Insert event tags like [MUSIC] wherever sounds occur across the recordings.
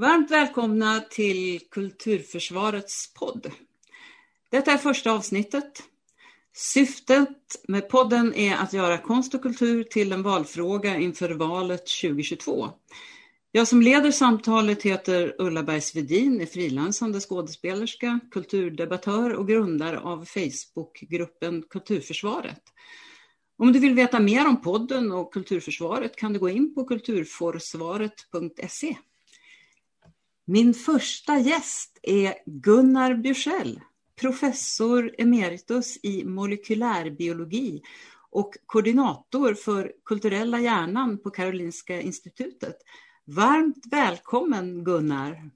Varmt välkomna till Kulturförsvarets podd. Detta är första avsnittet. Syftet med podden är att göra konst och kultur till en valfråga inför valet 2022. Jag som leder samtalet heter Ulla Bergsvedin, är frilansande skådespelerska, kulturdebattör och grundare av Facebookgruppen Kulturförsvaret. Om du vill veta mer om podden och Kulturförsvaret kan du gå in på kulturforsvaret.se. Min första gäst är Gunnar Bjursell, professor emeritus i molekylärbiologi och koordinator för kulturella hjärnan på Karolinska institutet. Varmt välkommen Gunnar!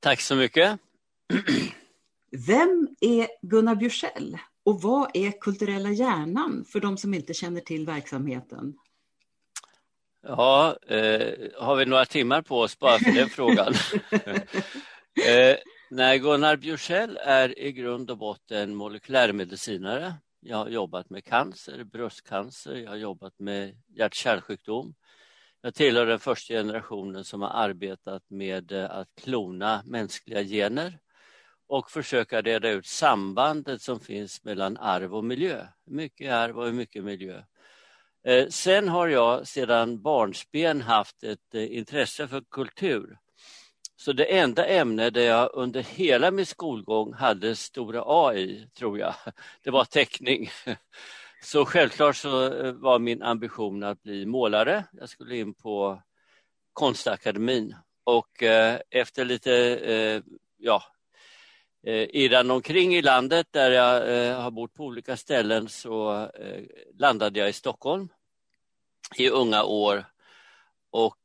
Tack så mycket! Vem är Gunnar Bjursell och vad är kulturella hjärnan för de som inte känner till verksamheten? Ja, eh, har vi några timmar på oss bara för den frågan? [LAUGHS] eh, nej, Gunnar Bjursell är i grund och botten molekylärmedicinare. Jag har jobbat med cancer, bröstcancer, jag har jobbat med hjärt-kärlsjukdom. Jag tillhör den första generationen som har arbetat med eh, att klona mänskliga gener och försöka reda ut sambandet som finns mellan arv och miljö. Mycket arv och mycket miljö? Eh, sen har jag sedan barnsben haft ett eh, intresse för kultur. Så det enda ämne där jag under hela min skolgång hade stora A i, tror jag, [LAUGHS] det var teckning. [LAUGHS] Så självklart så eh, var min ambition att bli målare. Jag skulle in på Konstakademin och efter lite ja, Eh, irran omkring i landet där jag eh, har bott på olika ställen så eh, landade jag i Stockholm i unga år och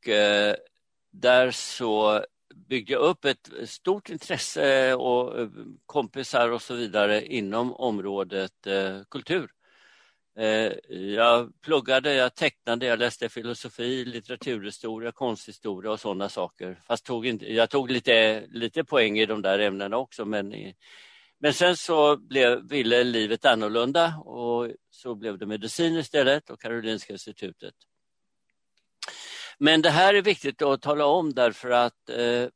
där så byggde jag upp ett stort intresse och kompisar och så vidare inom området kultur. Eh, jag pluggade, jag tecknade, jag läste filosofi, litteraturhistoria, konsthistoria och sådana saker. Fast tog inte, jag tog lite, lite poäng i de där ämnena också men men sen så blev, ville livet annorlunda och så blev det medicin istället och Karolinska institutet. Men det här är viktigt att tala om därför att, eh,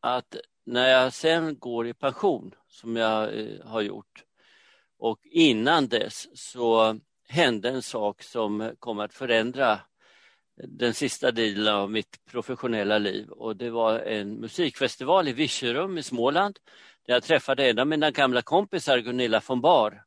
att när jag sen går i pension, som jag eh, har gjort, och innan dess så hände en sak som kom att förändra den sista delen av mitt professionella liv och det var en musikfestival i Virserum i Småland där jag träffade en av mina gamla kompisar, Gunilla von Bar.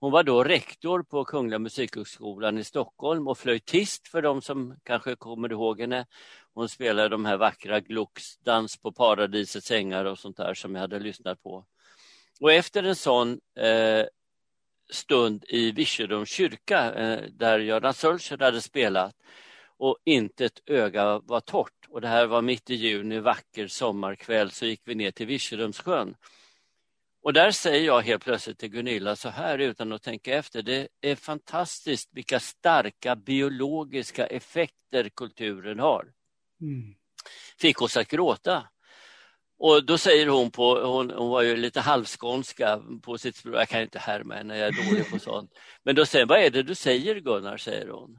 Hon var då rektor på Kungliga Musikhögskolan i Stockholm och flöjtist för de som kanske kommer ihåg henne. Hon spelade de här vackra Glucks, Dans på paradisets ängar och sånt där som jag hade lyssnat på. Och efter en sån eh, stund i Virserums kyrka eh, där Göran Sölscher hade spelat och inte ett öga var torrt. Och det här var mitt i juni, vacker sommarkväll, så gick vi ner till Virserumssjön. Och där säger jag helt plötsligt till Gunilla så här utan att tänka efter. Det är fantastiskt vilka starka biologiska effekter kulturen har. Mm. Fick oss att gråta. Och då säger hon på, hon, hon var ju lite halvskånska på sitt språk, jag kan inte härma henne, jag är dålig på sånt. Men då säger vad är det du säger Gunnar, säger hon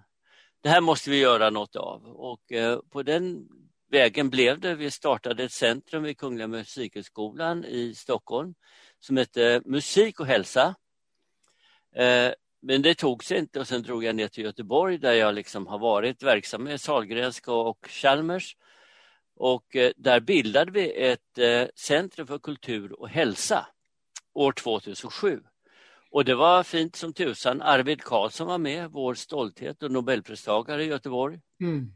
det här måste vi göra något av. Och eh, på den vägen blev det. Vi startade ett centrum vid Kungliga Musikhögskolan i Stockholm som hette Musik och hälsa. Eh, men det tog sig inte och sen drog jag ner till Göteborg där jag liksom har varit verksam med Salgrenska och Chalmers. Och eh, där bildade vi ett centrum för kultur och hälsa år 2007. Och det var fint som tusan. Arvid Karlsson var med, vår stolthet och nobelpristagare i Göteborg. Mm.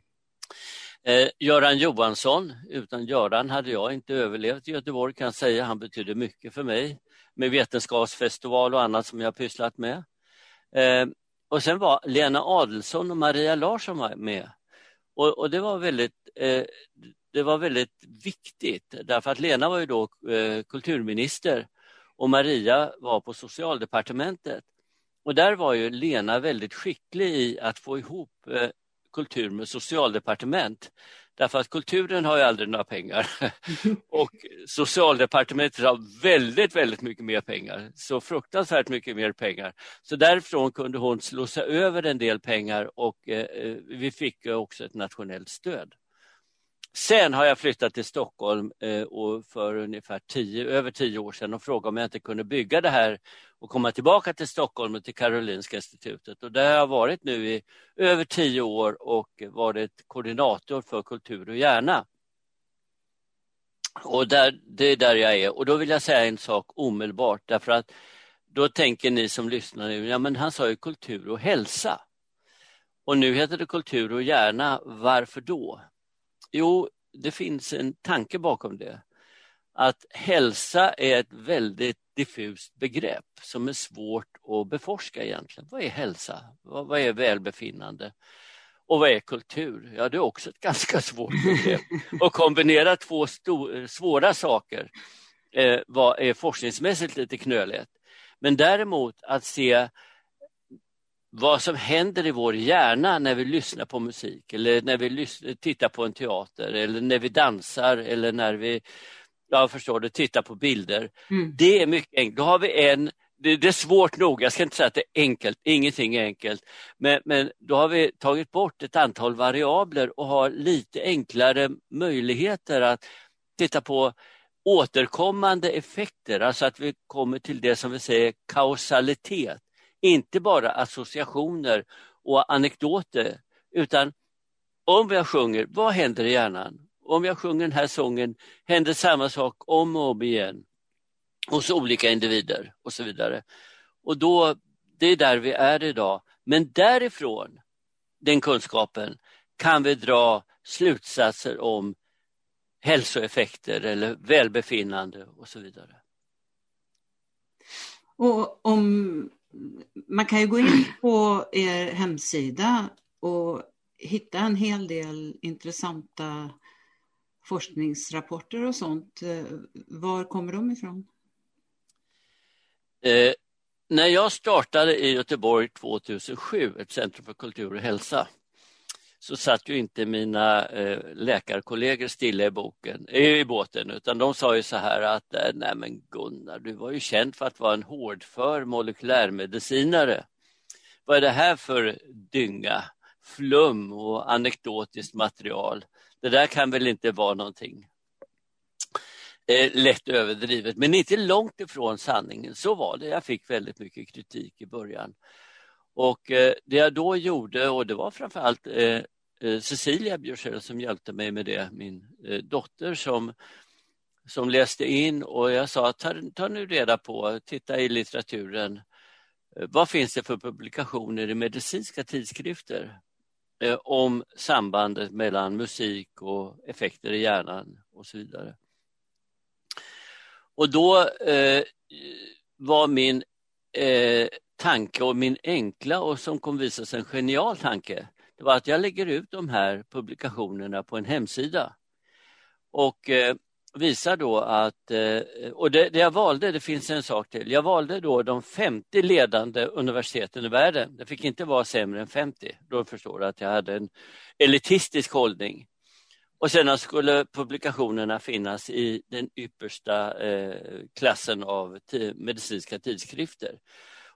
Eh, Göran Johansson, utan Göran hade jag inte överlevt i Göteborg kan jag säga. Han betydde mycket för mig med vetenskapsfestival och annat som jag pysslat med. Eh, och sen var Lena Adelsson och Maria Larsson med. Och, och det, var väldigt, eh, det var väldigt viktigt därför att Lena var ju då eh, kulturminister och Maria var på socialdepartementet. Och där var ju Lena väldigt skicklig i att få ihop eh, kultur med socialdepartement. Därför att kulturen har ju aldrig några pengar [LAUGHS] och socialdepartementet har väldigt, väldigt mycket mer pengar. Så fruktansvärt mycket mer pengar. Så därifrån kunde hon slussa över en del pengar och eh, vi fick också ett nationellt stöd. Sen har jag flyttat till Stockholm eh, och för ungefär tio, över tio år sedan och frågade om jag inte kunde bygga det här och komma tillbaka till Stockholm och till Karolinska institutet. Och där har jag varit nu i över tio år och varit koordinator för kultur och hjärna. Och där, det är där jag är. Och då vill jag säga en sak omedelbart därför att då tänker ni som lyssnar nu, ja men han sa ju kultur och hälsa. Och nu heter det kultur och hjärna, varför då? Jo, det finns en tanke bakom det. Att hälsa är ett väldigt diffust begrepp som är svårt att beforska egentligen. Vad är hälsa? Vad, är välbefinnande? Och vad är kultur? Ja, det är också ett [LAUGHS] ganska svårt begrepp. Och kombinera två svåra saker eh, var, är forskningsmässigt lite knöligt. Men däremot att se vad som händer i vår hjärna när vi lyssnar på musik eller när vi tittar på en teater eller när vi dansar eller när vi jag förstår det, tittar på bilder. Mm. Det är mycket enkelt. Då har vi en, det, det, är svårt nog, jag ska inte säga att det är enkelt, ingenting är enkelt, men, men då har vi tagit bort ett antal variabler och har lite enklare möjligheter att titta på återkommande effekter, alltså att vi kommer till det som vi säger kausalitet. Inte bara associationer och anekdoter, utan om jag sjunger, vad händer i hjärnan? Om jag sjunger den här sången händer samma sak om och om igen hos olika individer och så vidare. Och då, det är där vi är idag. Men därifrån, den kunskapen, kan vi dra slutsatser om hälsoeffekter eller välbefinnande och så vidare. Och om, man kan ju gå in på er hemsida och hitta en hel del intressanta forskningsrapporter och sånt. Eh, var kommer de ifrån? Eh, när jag startade i Göteborg 2007, ett centrum för kultur och hälsa, så satt ju inte mina eh, läkarkollegor stilla i, boken, eh, i båten utan de sa ju så här att eh, nej men Gunnar, du var ju känd för att vara en hårdför molekylärmedicinare. Vad är det här för dynga, flum och anekdotiskt material? Det där kan väl inte vara någonting lätt överdrivet, men inte långt ifrån sanningen. Så var det. Jag fick väldigt mycket kritik i början. Och det jag då gjorde, och det var framförallt Eh, Cecilia Björsell som hjälpte mig med det, min eh, dotter som, som läste in och jag sa ta, ta nu reda på, titta i litteraturen. Eh, vad finns det för publikationer i medicinska tidskrifter om sambandet mellan musik och effekter i hjärnan och så vidare. Och då eh, var min eh, tanke och min enkla och som kom visa sig en genial tanke det var att jag lägger ut de här publikationerna på en hemsida. Och eh, visar då att, eh, och det, det, jag valde, det finns en sak till, jag valde då de 50 ledande universiteten i världen. Det fick inte vara sämre än 50, då förstår du att jag hade en elitistisk hållning. Och sedan skulle publikationerna finnas i den yppersta eh, klassen av medicinska tidskrifter.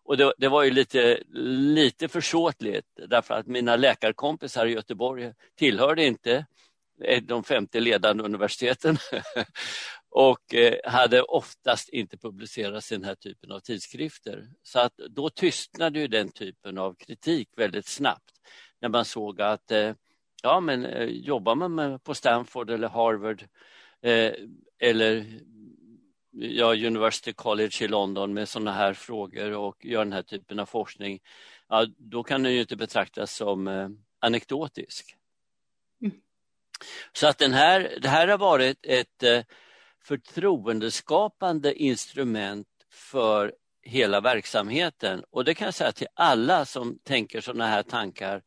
Och det, det, var ju lite, lite försåtligt därför att mina läkarkompisar i Göteborg tillhörde inte eh, de 50 ledande universiteten [LAUGHS] och eh, hade oftast inte publicerat den här typen av tidskrifter. Så att då tystnade ju den typen av kritik väldigt snabbt när man såg att eh, ja, men jobbar man på Stanford eller Harvard eller ja, University College i London med sådana här frågor och gör den här typen av forskning, ja, då kan den ju inte betraktas som eh, anekdotisk. Mm. Så att den här, det här har varit ett eh, förtroendeskapande instrument för hela verksamheten och det kan jag säga till alla som tänker sådana här tankar.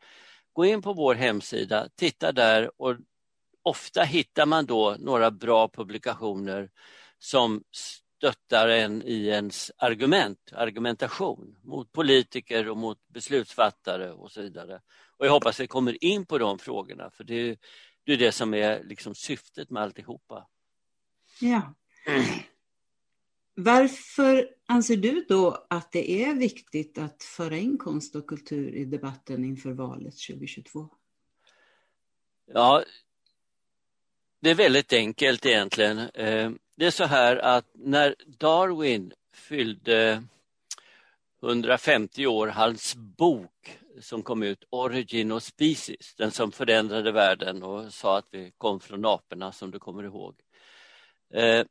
Gå in på vår hemsida, titta där och ofta hittar man då några bra publikationer som stöttar en i ens argument, argumentation mot politiker och mot beslutsfattare och så vidare. Och jag hoppas vi kommer in på de frågorna för det är det, är det som är liksom syftet med alltihopa. Ja. Varför anser du då att det är viktigt att föra in konst och kultur i debatten inför valet 2022? Ja, det är väldigt enkelt egentligen. Det är så här att när Darwin fyllde 150 år, hans bok som kom ut, Origin of Species, den som förändrade världen och sa att vi kom från aporna som du kommer ihåg. Eh,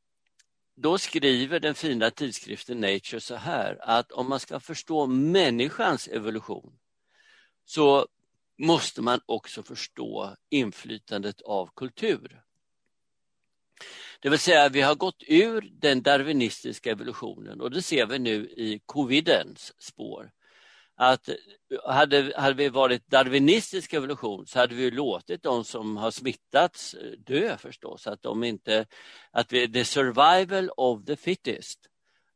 då skriver den fina tidskriften Nature så här att om man ska förstå människans evolution så måste man också förstå inflytandet av kultur. Det vill säga vi har gått ur den darwinistiska evolutionen och det ser vi nu i covidens spår. Att hade, hade vi varit darwinistisk evolution så hade vi låtit de som har smittats eh, dö förstås. Att de inte, att vi, the survival of the fittest.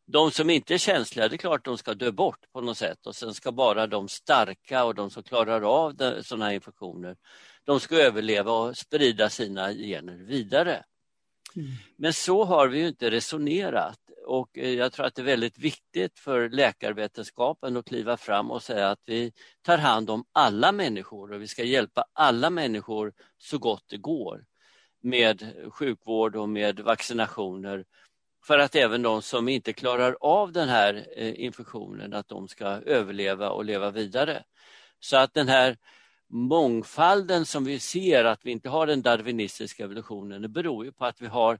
De som inte är känsliga, det är klart de ska dö bort på något sätt och sen ska bara de starka och de som klarar av sådana här infektioner, de ska överleva och sprida sina gener vidare. Mm. Men så har vi ju inte resonerat och eh, jag tror att det är väldigt viktigt för läkarvetenskapen att kliva fram och säga att vi tar hand om alla människor och vi ska hjälpa alla människor så gott det går med sjukvård och med vaccinationer för att även de som inte klarar av den här eh, infektionen att de ska överleva och leva vidare. Så att den här mångfalden som vi ser att vi inte har den darwinistiska evolutionen, det beror ju på att vi har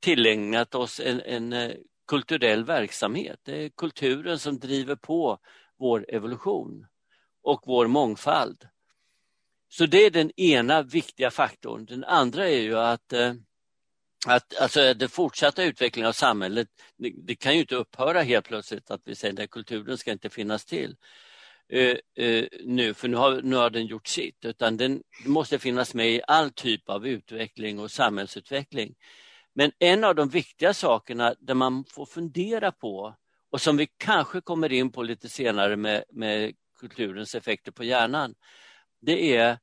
tillägnat oss en, en eh, kulturell verksamhet. Det är kulturen som driver på vår evolution och vår mångfald. Så det är den ena viktiga faktorn. Den andra är ju att, eh, att alltså den fortsatta utvecklingen av samhället, det, kan ju inte upphöra helt plötsligt att vi säger att kulturen ska inte finnas till. Eh, eh, nu, för nu har, nu har den gjort sitt, utan den måste finnas med i all typ av utveckling och samhällsutveckling. Men en av de viktiga sakerna där man får fundera på och som vi kanske kommer in på lite senare med, med kulturens effekter på hjärnan, det är,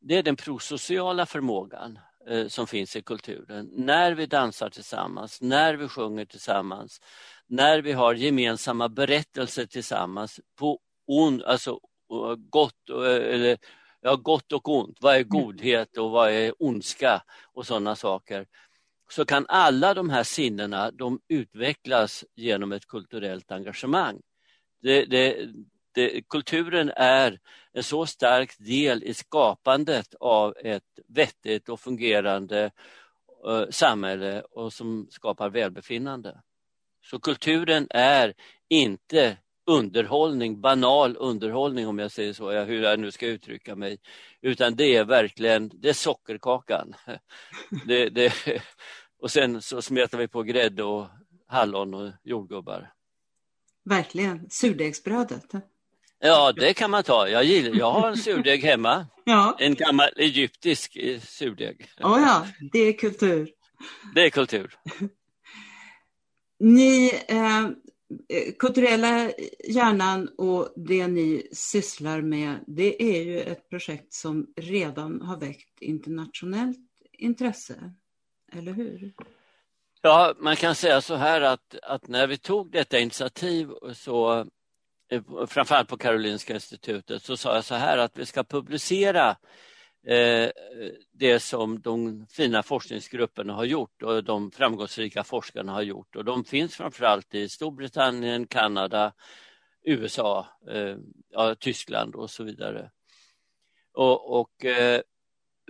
det är den prosociala förmågan eh, som finns i kulturen. När vi dansar tillsammans, när vi sjunger tillsammans, när vi har gemensamma berättelser tillsammans på on, alltså gott, eller, ja, gott och ont. Vad är mm. godhet och vad är ondska och sådana saker så kan alla de här sinnena de utvecklas genom ett kulturellt engagemang. Det, det, det, kulturen är en så stark del i skapandet av ett vettigt och fungerande uh, samhälle och som skapar välbefinnande. Så kulturen är inte underhållning, banal underhållning om jag säger så, hur jag nu ska uttrycka mig, utan det är verkligen det är sockerkakan. [LAUGHS] Det, det, och sen så smetar vi på grädde och hallon och jordgubbar. Verkligen, surdegsbrödet. Ja, det kan man ta. Jag, gillar, jag har en surdeg hemma. [LAUGHS] Ja. En gammal egyptisk eh, surdeg. Oh ja, det är kultur. Det är kultur. [LAUGHS] Ni, eh, Eh, kulturella hjärnan och det ni sysslar med, det är ju ett projekt som redan har väckt internationellt intresse eller hur? Ja, man kan säga så här att, att när vi tog detta initiativ så eh, framförallt på Karolinska institutet så sa jag så här att vi ska publicera Eh, det som de fina forskningsgrupperna har gjort och de framgångsrika forskarna har gjort och de finns framförallt i Storbritannien, Kanada, USA, eh, ja, Tyskland och så vidare. Och, och eh,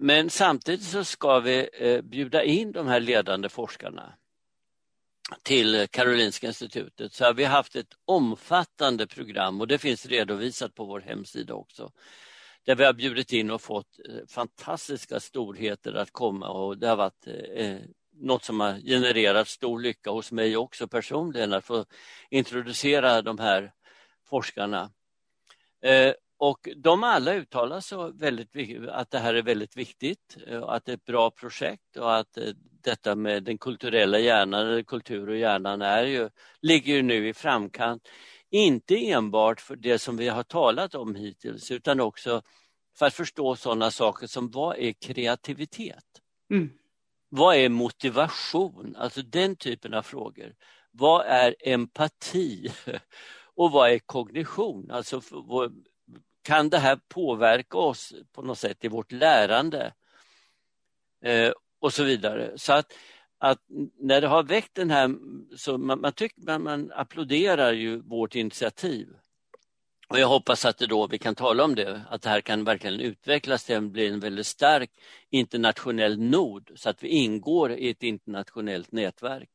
men samtidigt så ska vi bjuda in de här ledande forskarna till Karolinska institutet. Så har vi haft ett omfattande program och det finns redovisat på vår hemsida också. Där vi har bjudit in och fått eh, fantastiska storheter att komma och det har varit eh, eh, något som har genererat stor lycka hos mig också personligen att få introducera de här forskarna. Eh, och de alla uttalar så väldigt att det här är väldigt viktigt, att det är ett bra projekt och att detta med den kulturella hjärnan, eller kultur och hjärnan, är ju, ligger ju nu i framkant. Inte enbart för det som vi har talat om hittills utan också för att förstå sådana saker som vad är kreativitet? Mm. Vad är motivation? Alltså den typen av frågor. Vad är empati? [LAUGHS] Och vad är kognition? Alltså kan det här påverka oss på något sätt i vårt lärande? Eh, och så vidare. Så att, att när det har väckt den här, så man, man, tycker, man, man applåderar ju vårt initiativ. Och jag hoppas att det då vi kan tala om det, att det här kan verkligen utvecklas till att bli en väldigt stark internationell nod så att vi ingår i ett internationellt nätverk.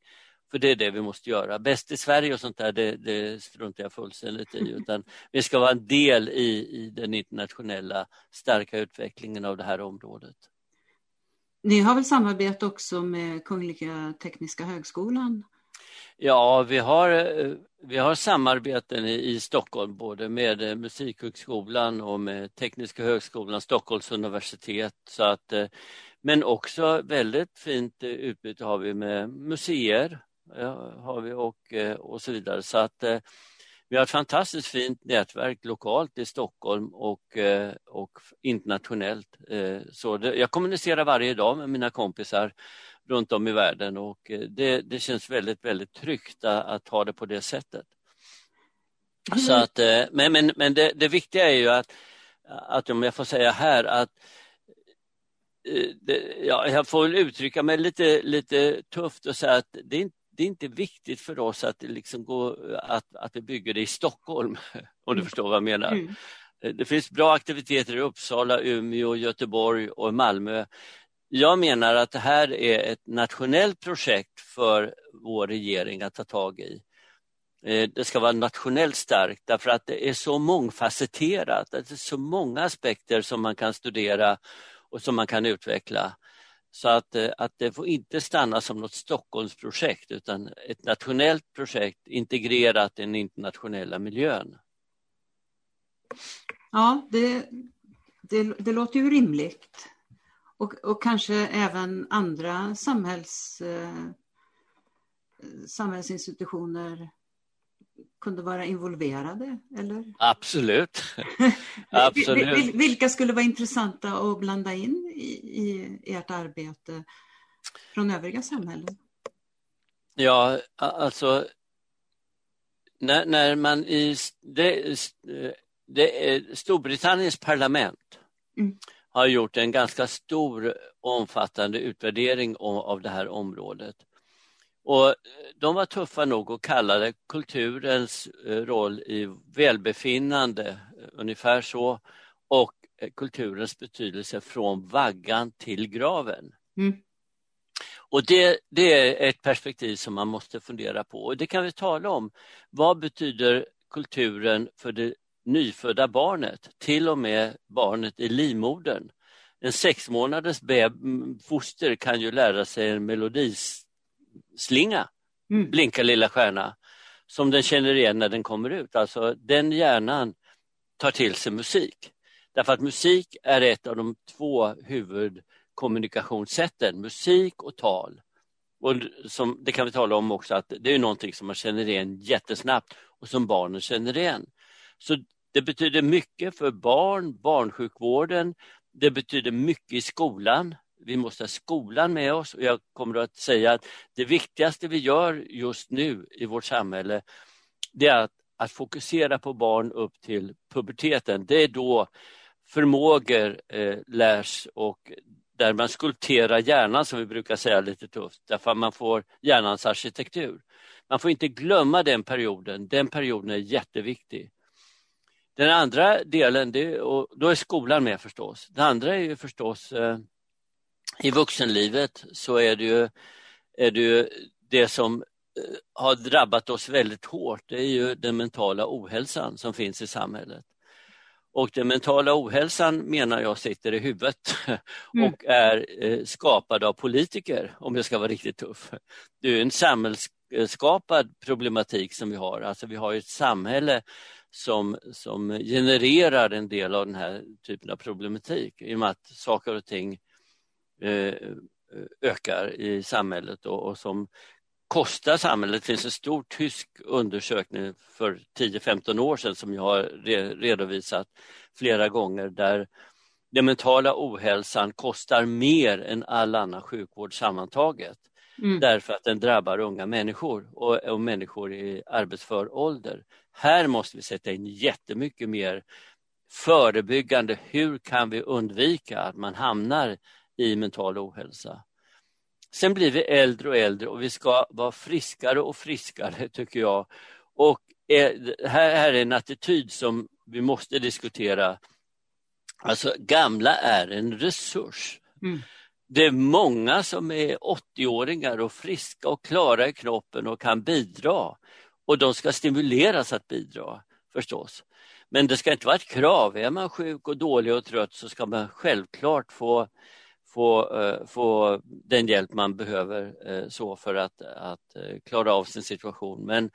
För det är det vi måste göra. Bäst i Sverige och sånt där, det, det struntar jag fullständigt i. [LAUGHS] Utan vi ska vara en del i, i den internationella starka utvecklingen av det här området. Ni har väl samarbete också med Kungliga Tekniska Högskolan? Ja, vi har, eh, vi har samarbeten i, i Stockholm både med eh, Musikhögskolan och med Tekniska högskolan, Stockholms universitet. Så att, eh, men också väldigt fint utbyte har vi med museer har vi och, och så vidare. Så att vi har ett fantastiskt fint nätverk lokalt i Stockholm och, och internationellt. Så det, jag kommunicerar varje dag med mina kompisar runt om i världen och eh, det, det känns väldigt, väldigt tryggt att ha det på det sättet. Så att, eh, men men, men det, det viktiga är ju att, att, om jag får säga här, att eh, det, ja, jag får uttrycka mig lite, lite tufft och säga att det är, det är inte viktigt för oss att, liksom gå, att, att vi bygger det i Stockholm, [LAUGHS] om du mm. förstår vad jag menar. Mm. Det finns bra aktiviteter i Uppsala, Umeå, Göteborg och Malmö. Jag menar att det här är ett nationellt projekt för vår regering att ta tag i. Eh, det ska vara nationellt starkt därför att det är så mångfacetterat. Det är så många aspekter som man kan studera och som man kan utveckla. Så att, eh, att det får inte stanna som något Stockholmsprojekt utan ett nationellt projekt integrerat i den internationella miljön. Ja, det, det, det låter ju rimligt. Och, och kanske även andra samhälls, eh, samhällsinstitutioner kunde vara involverade, eller? Absolut. [LAUGHS] Absolut. Vilka skulle vara intressanta att blanda in i, i ert arbete från övriga samhällen? Ja, alltså när, när man i det, det, Storbritanniens parlament mm har gjort en ganska stor omfattande utvärdering av det här området. Och de var tuffa nog att kalla det kulturens eh, roll i välbefinnande, ungefär så, och kulturens betydelse från vaggan till graven. Mm. Och det, det, är ett perspektiv som man måste fundera på och det kan vi tala om. Vad betyder kulturen för det nyfödda barnet, till och med barnet i livmodern. En sex månaders foster kan ju lära sig en melodislinga, mm. Blinka lilla stjärna, som den känner igen när den kommer ut. Alltså den hjärnan tar till sig musik. Därför att musik är ett av de två huvudkommunikationssätten, musik och tal. Och som, det kan vi tala om också att det är någonting som man känner igen jättesnabbt och som barnen känner igen. Så det betyder mycket för barn, barnsjukvården, det betyder mycket i skolan. Vi måste ha skolan med oss och jag kommer att säga att det viktigaste vi gör just nu i vårt samhälle det är att, att fokusera på barn upp till puberteten. Det är då förmågor eh, lärs och där man skulpterar hjärnan som vi brukar säga lite tufft, därför att man får hjärnans arkitektur. Man får inte glömma den perioden, den perioden är jätteviktig. Den andra delen, det, och då är skolan med förstås. Den andra är ju förstås eh, i vuxenlivet så är det ju, är det, ju det som eh, har drabbat oss väldigt hårt, det är ju den mentala ohälsan som finns i samhället. Och den mentala ohälsan menar jag sitter i huvudet [LAUGHS] mm. och är eh, skapad av politiker, om jag ska vara riktigt tuff. Det är en samhällsskapad problematik som vi har, alltså vi har ett samhälle som, som genererar en del av den här typen av problematik i och med att saker och ting ökar i samhället och, som kostar samhället. Det finns en stor tysk undersökning för 10-15 år sedan som jag har re redovisat flera gånger där den mentala ohälsan kostar mer än all annan sjukvård sammantaget. Mm. Därför att den drabbar unga människor och, och människor i arbetsför ålder. Här måste vi sätta in jättemycket mer förebyggande. Hur kan vi undvika att man hamnar i mental ohälsa? Sen blir vi äldre och äldre och vi ska vara friskare och friskare [LAUGHS] tycker jag. Och här, här är en attityd som vi måste diskutera. Alltså gamla är en resurs. Mm. Det är många som är 80-åringar och friska och klara i kroppen och kan bidra. Och de ska stimuleras att bidra förstås. Men det ska inte vara ett krav. Är man sjuk och dålig och trött så ska man självklart få, få, uh, få den hjälp man behöver uh, så för att, att uh, klara av sin situation. Men,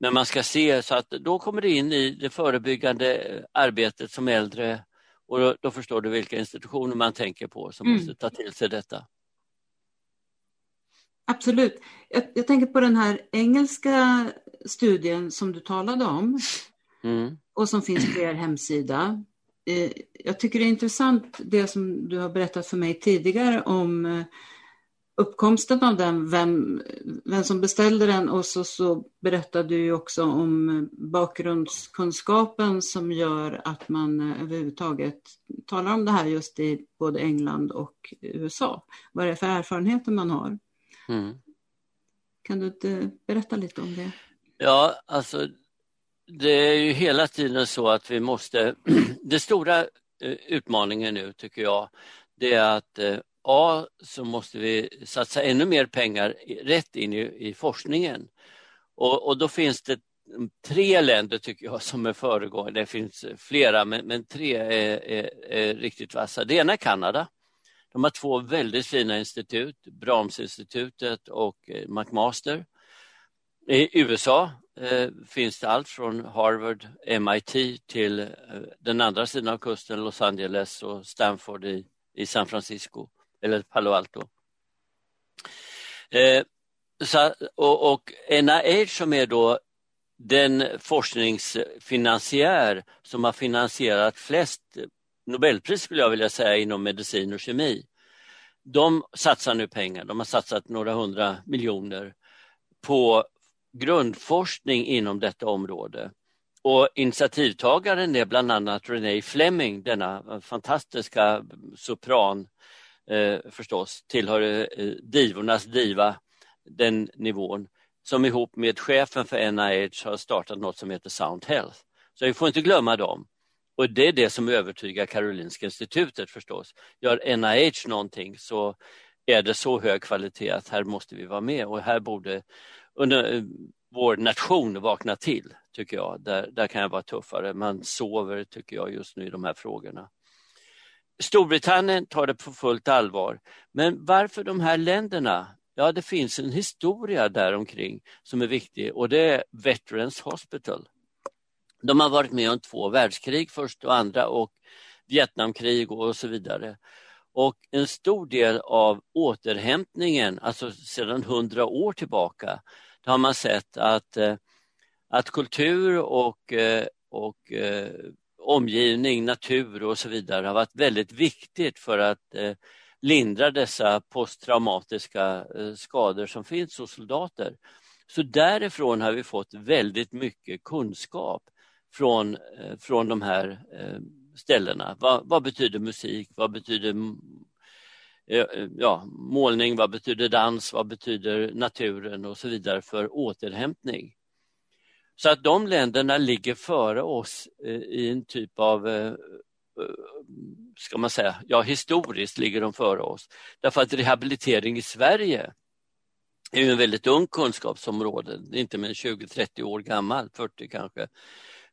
men man ska se så att då kommer det in i det förebyggande arbetet som äldre och då, då förstår du vilka institutioner man tänker på som mm. måste ta till sig detta. Absolut. Jag, jag, tänker på den här engelska studien som du talade om mm. och som finns på er hemsida. Eh, jag tycker det är intressant det som du har berättat för mig tidigare om eh, uppkomsten av den, vem, vem som beställde den och så, så berättade du också om bakgrundskunskapen som gör att man överhuvudtaget talar om det här just i både England och USA. Vad är det för erfarenheter man har? Mm. Kan du inte berätta lite om det? Ja, alltså det är ju hela tiden så att vi måste, [CLEARS THROAT] det stora eh, utmaningen nu tycker jag, det är att eh, A så måste vi satsa ännu mer pengar rätt in i, i forskningen. Och, och, då finns det tre länder tycker jag som är föregångare. Det finns eh, flera men, men tre är, är, är, riktigt vassa. Det ena är Kanada. De har två väldigt fina institut, Brahmsinstitutet och McMaster. I USA eh, finns det allt från Harvard, MIT till eh, den andra sidan av kusten, Los Angeles och Stanford i, i San Francisco eller Palo Alto. Eh, så, och, och NIH som är då den forskningsfinansiär som har finansierat flest Nobelpris skulle jag vilja säga inom medicin och kemi. De satsar nu pengar, de har satsat några hundra miljoner på grundforskning inom detta område. Och initiativtagaren är bland annat Renee Fleming, denna fantastiska sopran eh, förstås, tillhör eh, divornas diva, den nivån, som ihop med chefen för NIH har startat något som heter Sound Health. Så vi får inte glömma dem. Och det är det som övertygar Karolinska institutet förstås. Gör NIH någonting så är det så hög kvalitet att här måste vi vara med och här borde under, eh, vår nation vakna till, tycker jag. Där, där kan jag vara tuffare. Man sover, tycker jag, just nu i de här frågorna. Storbritannien tar det på fullt allvar. Men varför de här länderna? Ja, det finns en historia däromkring som är viktig och det är Veterans Hospital. De har varit med om två världskrig, först och andra och Vietnamkrig och så vidare. Och en stor del av återhämtningen, alltså sedan hundra år tillbaka, då har man sett att, eh, att kultur och, eh, och eh, omgivning, natur och så vidare har varit väldigt viktigt för att lindra dessa posttraumatiska skador som finns hos soldater. Så därifrån har vi fått väldigt mycket kunskap från, från de här ställena. Vad, vad betyder musik? Vad betyder Eh, eh, ja, målning? Vad betyder dans? Vad betyder naturen och så vidare för återhämtning? Så att de länderna ligger före oss eh, i en typ av, ska man säga, ja historiskt ligger de före oss. Därför att rehabilitering i Sverige är ju en väldigt ung kunskapsområde, inte mer än 20-30 år gammal, 40 kanske.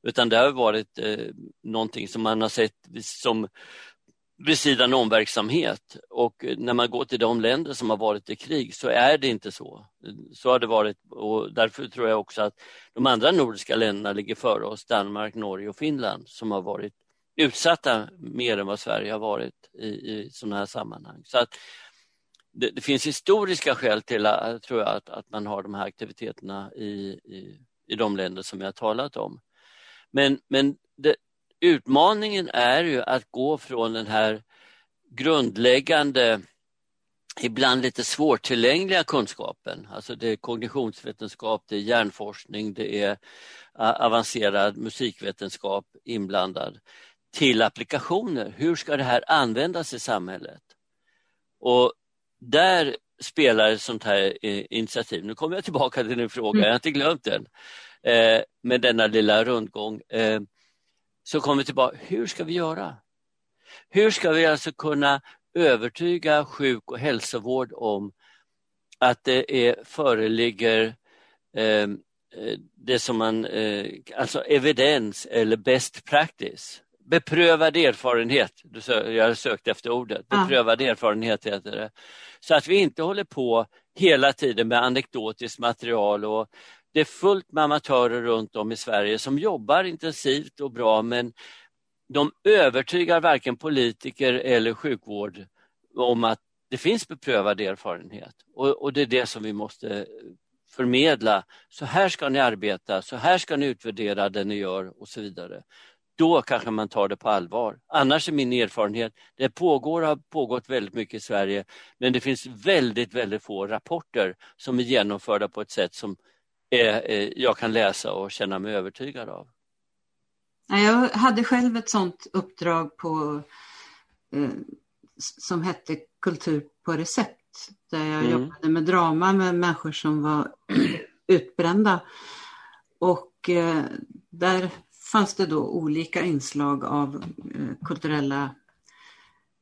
Utan det har varit eh, någonting som man har sett som vid sidan om verksamhet och när man går till de länder som har varit i krig så är det inte så. Så har det varit och därför tror jag också att de andra nordiska länderna ligger före oss, Danmark, Norge och Finland som har varit utsatta mer än vad Sverige har varit i, i sådana här sammanhang. Så att det, det, finns historiska skäl till att, tror jag, att, att man har de här aktiviteterna i, i, i de länder som jag har talat om. Men, men det, utmaningen är ju att gå från den här grundläggande, ibland lite svårtillgängliga kunskapen, alltså det är kognitionsvetenskap, det är hjärnforskning, det är avancerad musikvetenskap inblandad, till applikationer. Hur ska det här användas i samhället? Och där spelar ett sånt här eh, initiativ. Nu kommer jag tillbaka till din fråga, jag har inte glömt den. Eh, med denna lilla rundgång. Eh, Eh, så kommer vi tillbaka, hur ska vi göra? Hur ska vi alltså kunna övertyga sjuk och hälsovård om att det är, föreligger eh, det som man, eh, alltså evidens eller best practice. Beprövad erfarenhet, jag sökte efter ordet, beprövad ja. erfarenhet heter det. Så att vi inte håller på hela tiden med anekdotiskt material och det är fullt med amatörer runt om i Sverige som jobbar intensivt och bra men de övertygar varken politiker eller sjukvård om att det finns beprövad erfarenhet och, och det är det som vi måste förmedla. Så här ska ni arbeta, så här ska ni utvärdera det ni gör och så vidare. Då kanske man tar det på allvar. Annars är min erfarenhet, det pågår har pågått väldigt mycket i Sverige, men det finns väldigt, väldigt få rapporter som är genomförda på ett sätt som jag kan läsa och känna mig övertygad av. Jag hade själv ett sådant uppdrag på, eh, som hette Kultur på recept där jag mm. jobbade med drama med människor som var [CLEARS THROAT] utbrända. Och eh, där fanns det då olika inslag av eh, kulturella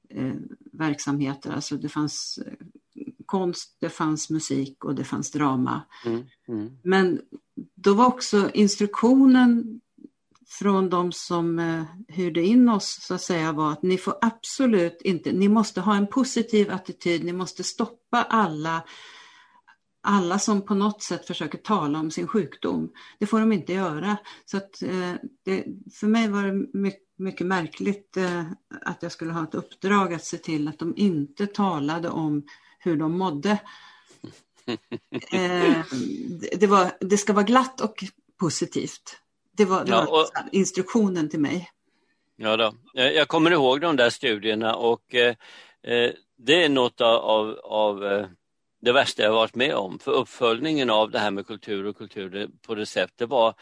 eh, verksamheter. Alltså det fanns eh, konst, det fanns musik och det fanns drama. Mm. Mm. Men då var också instruktionen från de som eh, hyrde in oss så att säga var att ni får absolut inte, ni måste ha en positiv attityd, ni måste stoppa alla alla som på något sätt försöker tala om sin sjukdom. Det får de inte göra. Så att, eh, det, för mig var det mycket, mycket märkligt eh, att jag skulle ha ett uppdrag att se till att de inte talade om hur de mådde. Eh, det, var, det ska vara glatt och positivt. Det var, det ja, och, instruktionen till mig. Ja då. Jag kommer ihåg de där studierna och eh, eh, det är något av, av eh, det värsta jag varit med om. För uppföljningen av det här med kultur och kultur på recept, det var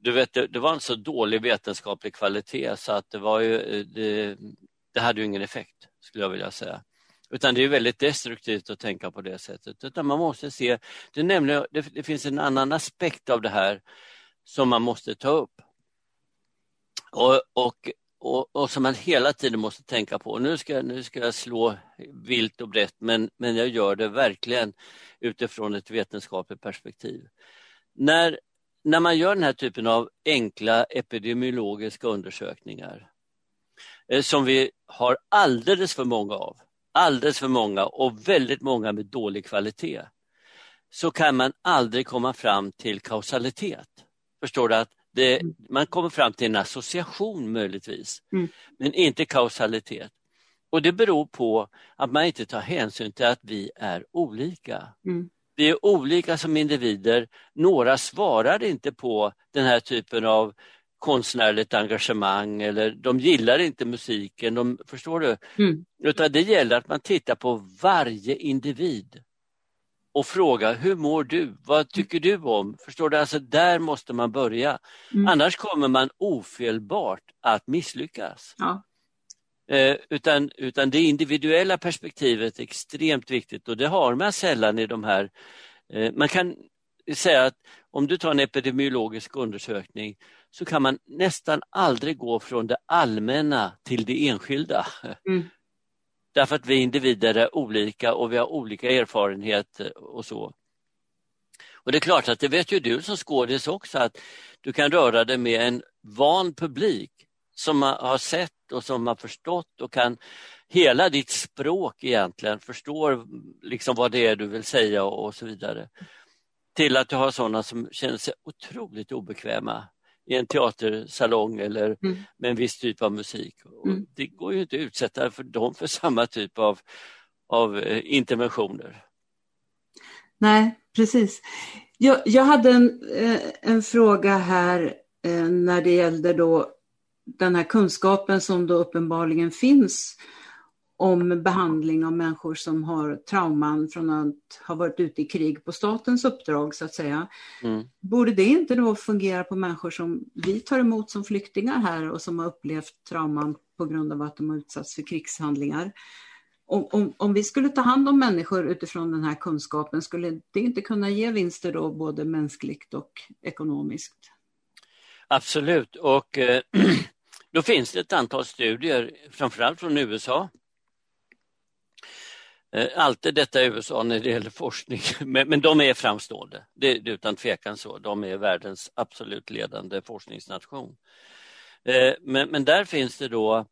du vet, det, det var en så dålig vetenskaplig kvalitet så att det var ju, eh, det, det hade ju ingen effekt skulle jag vilja säga. Utan det är väldigt destruktivt att tänka på det sättet. Utan man måste se, det, nämligen, det, det finns en annan aspekt av det här som man måste ta upp. Och, och, och, och, som man hela tiden måste tänka på. Nu ska, nu ska jag slå vilt och brett men, men jag gör det verkligen utifrån ett vetenskapligt perspektiv. När, när man gör den här typen av enkla epidemiologiska undersökningar eh, som vi har alldeles för många av, alldeles för många och väldigt många med dålig kvalitet, så kan man aldrig komma fram till kausalitet. Förstår du? att det, mm. Man kommer fram till en association möjligtvis, mm. men inte kausalitet. Och det beror på att man inte tar hänsyn till att vi är olika. Mm. Vi är olika som individer. Några svarar inte på den här typen av konstnärligt engagemang eller de gillar inte musiken, de, förstår du? Mm. Utan det gäller att man tittar på varje individ och fråga hur mår du? Vad tycker du om? Förstår du? Alltså där måste man börja. Mm. Annars kommer man ofelbart att misslyckas. Ja. Eh, utan, utan det individuella perspektivet är extremt viktigt och det har man sällan i de här... Eh, man kan säga att om du tar en epidemiologisk undersökning så kan man nästan aldrig gå från det allmänna till det enskilda. Mm. [LAUGHS] Därför att vi individer är olika och vi har olika erfarenheter och så. Och det är klart att det vet ju du som skådis också att du kan röra dig med en van publik som har sett och som har förstått och kan hela ditt språk egentligen förstår liksom vad det är du vill säga och så vidare. Till att du har sådana som känner sig otroligt obekväma i en teatersalong eller mm. med en viss typ av musik. Mm. Det går ju inte att utsätta för dem för samma typ av, av eh, interventioner. Nej, precis. Jag, jag hade en, eh, en fråga här eh, när det gällde då den här kunskapen som då uppenbarligen finns om behandling av människor som har trauman från att ha varit ute i krig på statens uppdrag så att säga. Mm. Borde det inte då fungera på människor som vi tar emot som flyktingar här och som har upplevt trauman på grund av att de har utsatts för krigshandlingar? om, om, om, vi skulle ta hand om människor utifrån den här kunskapen, skulle det inte kunna ge vinster då både mänskligt och ekonomiskt? Absolut, och eh, [CLEARS THROAT] då finns det ett antal studier, framförallt från USA. Eh, allt alltid detta i USA när det gäller forskning, [LAUGHS] men, men de är framstående. Det, det är utan tvekan så. De är världens absolut ledande forskningsnation. Eh, men, men där finns det då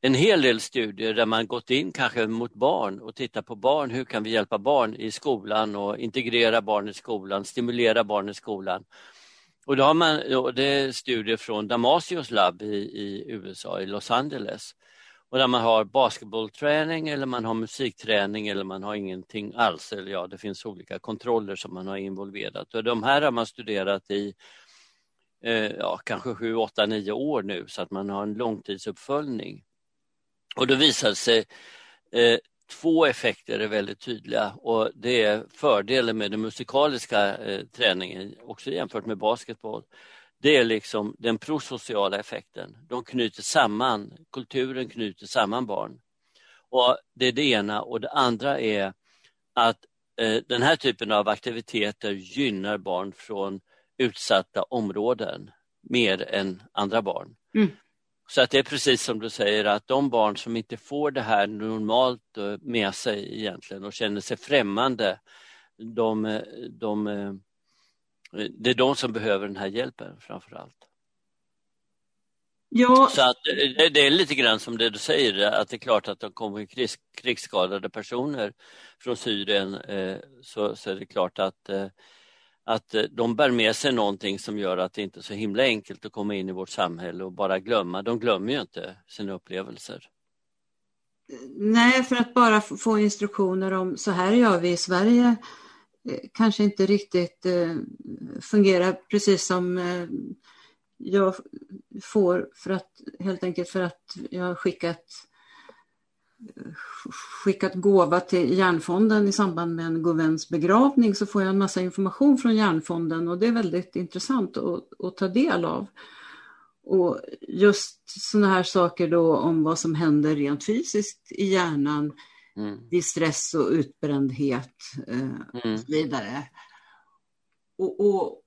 en hel del studier där man gått in kanske mot barn och tittat på barn. Hur kan vi hjälpa barn i skolan och integrera barn i skolan, stimulera barn i skolan. Och då har man, det är studier från Damasios labb i, i USA, i Los Angeles. Och där man har basketbollträning eller man har musikträning eller man har ingenting alls. Eller ja, det finns olika kontroller som man har involverat. Och de här har man studerat i eh, ja, kanske 7, 8, 9 år nu så att man har en långtidsuppföljning. Och då visar sig eh, två effekter är väldigt tydliga och det är fördelen med den musikaliska eh, träningen, också jämfört med basketboll. Det är liksom den prosociala effekten. De knyter samman, kulturen knyter samman barn. Och Det är det ena och det andra är att eh, den här typen av aktiviteter gynnar barn från utsatta områden mer än andra barn. Mm. Så att det är precis som du säger att de barn som inte får det här normalt eh, med sig egentligen och känner sig främmande, de, eh, de, det är de som behöver den här hjälpen framför allt. Ja. Så att det är lite grann som det du säger, att det är klart att det kommer krigs, krigsskadade personer från Syrien så, så är det klart att att eh, de bär med sig någonting som gör att det inte är så himla enkelt att komma in i vårt samhälle och bara glömma. De glömmer ju inte sina upplevelser. Nej, för att bara få instruktioner om så här gör vi i Sverige eh, Eh, kanske inte riktigt eh, fungerar precis som eh, jag får för att helt enkelt för att jag har skickat skickat gåva till Järnfonden i samband med en god väns begravning så får jag en massa information från Järnfonden och det är väldigt intressant att, att ta del av. Och just sådana här saker då om vad som händer rent fysiskt i hjärnan mm. vid stress och utbrändhet eh, mm. och så vidare. Och, och,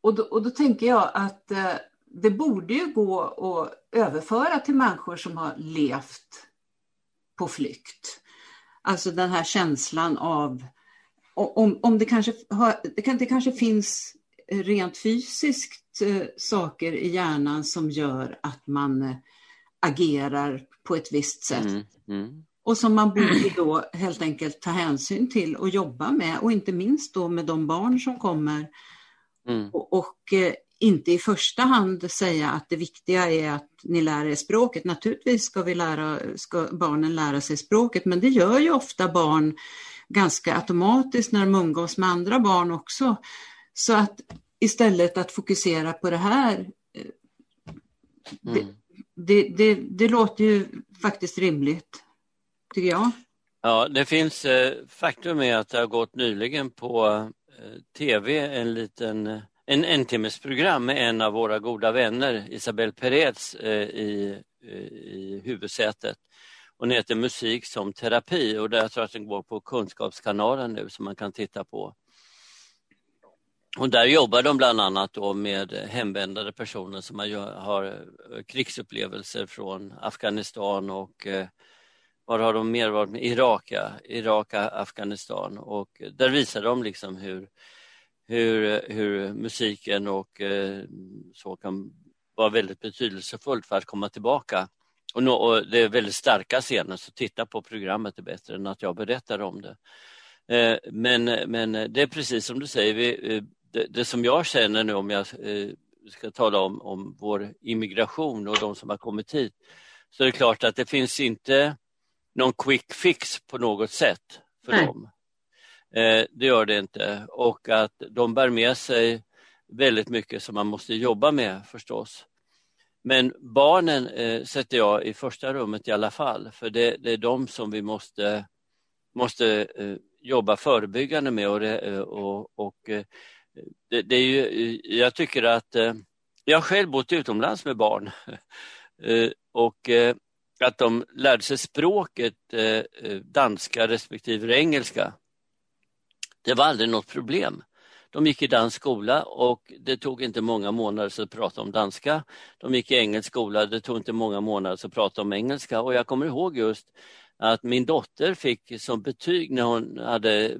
och, då, och då tänker jag att eh, det borde ju gå att överföra till människor som har levt på flykt. Alltså den här känslan av om, om det, kanske har, det, kan, det kanske finns rent fysiskt eh, saker i hjärnan som gör att man eh, agerar på ett visst sätt. Mm, mm. Och som man borde [CLEARS THROAT] då helt enkelt ta hänsyn till och jobba med och inte minst då med de barn som kommer. Mm. Och, och eh, inte i första hand säga att det viktiga är att ni lär er språket. Naturligtvis ska, vi lära, ska barnen lära sig språket, men det gör ju ofta barn ganska automatiskt när de umgås med andra barn också. Så att istället att fokusera på det här, eh, det, mm. det, det, det låter ju faktiskt rimligt, tycker jag. Ja, det finns, eh, faktum är att det har gått nyligen på eh, tv en liten eh, en entimmesprogram med en av våra goda vänner, Isabel Perez, eh, i, eh, i huvudsätet. Hon heter Musik som terapi och jag tror att den går på Kunskapskanalen nu som man kan titta på. Och där jobbar de bland annat då med hemvändade personer som har eh, krigsupplevelser från Afghanistan och var har de mer varit med? Irak. Irak, Afghanistan och där visar de liksom hur hur, hur musiken och eh, så kan vara väldigt betydelsefullt för att komma tillbaka. Och, no, och det är väldigt starka scener, så titta på programmet är bättre än att jag berättar om det. Eh, men, men det är precis som du säger, vi, eh, det, det, som jag känner nu om jag ska tala om, om vår immigration och de som har kommit hit, så är det klart att det finns inte någon quick fix på något sätt för Nej. dem. Eh, det gör det inte och att de bär med sig väldigt mycket som man måste jobba med förstås. Men barnen eh, sätter jag i första rummet i alla fall, för det, det är de som vi måste, måste eh, jobba förebyggande med. Och, det, och, och det, det, är ju, jag tycker att, jag har själv bott utomlands med barn [LAUGHS] och att de lärde sig språket eh, eh, danska respektive engelska. Det var aldrig något problem. De gick i dansk skola och det tog inte många månader att prata om danska. De gick i engelsk skola, det tog inte många månader att prata om engelska och jag kommer ihåg just att min dotter fick som betyg när hon hade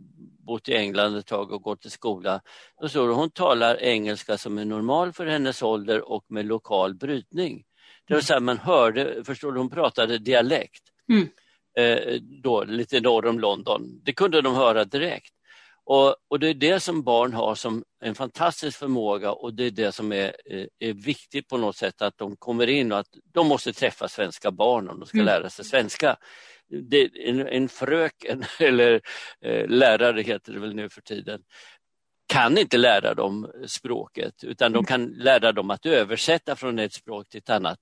bott i England ett tag och gått i skola. Då stod det hon talar engelska som är normal för hennes ålder och med lokal brytning. Det vill säga man hörde, förstår du, hon pratade dialekt. Mm. Eh, då, lite norr om London. Det kunde de höra direkt. Och, och, det är det som barn har som en fantastisk förmåga och det är det som är, eh, är viktigt på något sätt att de kommer in och att de måste träffa svenska barn om de ska mm. lära sig svenska. Det, en, en fröken, [LAUGHS] eller eh, lärare heter det väl nu för tiden, kan inte lära dem språket utan de mm. kan lära dem att översätta från ett språk till ett annat.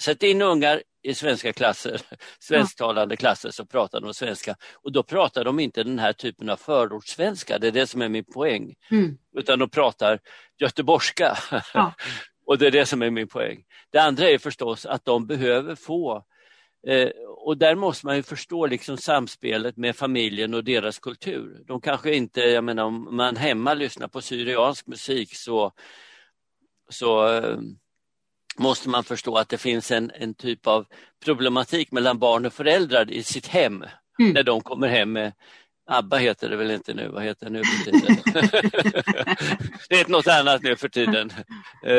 Sätt in ungar i svenska klasser, [LAUGHS] svensktalande klasser så pratar de svenska och då pratar de inte den här typen av förortssvenska, det är det som är min poäng, mm. utan de pratar göteborgska. Ja. [LAUGHS] och det är det som är min poäng. Det andra är förstås att de behöver få och där måste man ju förstå liksom samspelet med familjen och deras kultur. De kanske inte, jag menar om man hemma lyssnar på syriansk musik så, så eh, måste man förstå att det finns en, en typ av problematik mellan barn och föräldrar i sitt hem mm. när de kommer hem med ABBA heter det väl inte nu, vad heter det nu för tiden? [LAUGHS] [LAUGHS] det heter något annat nu för tiden. Uh,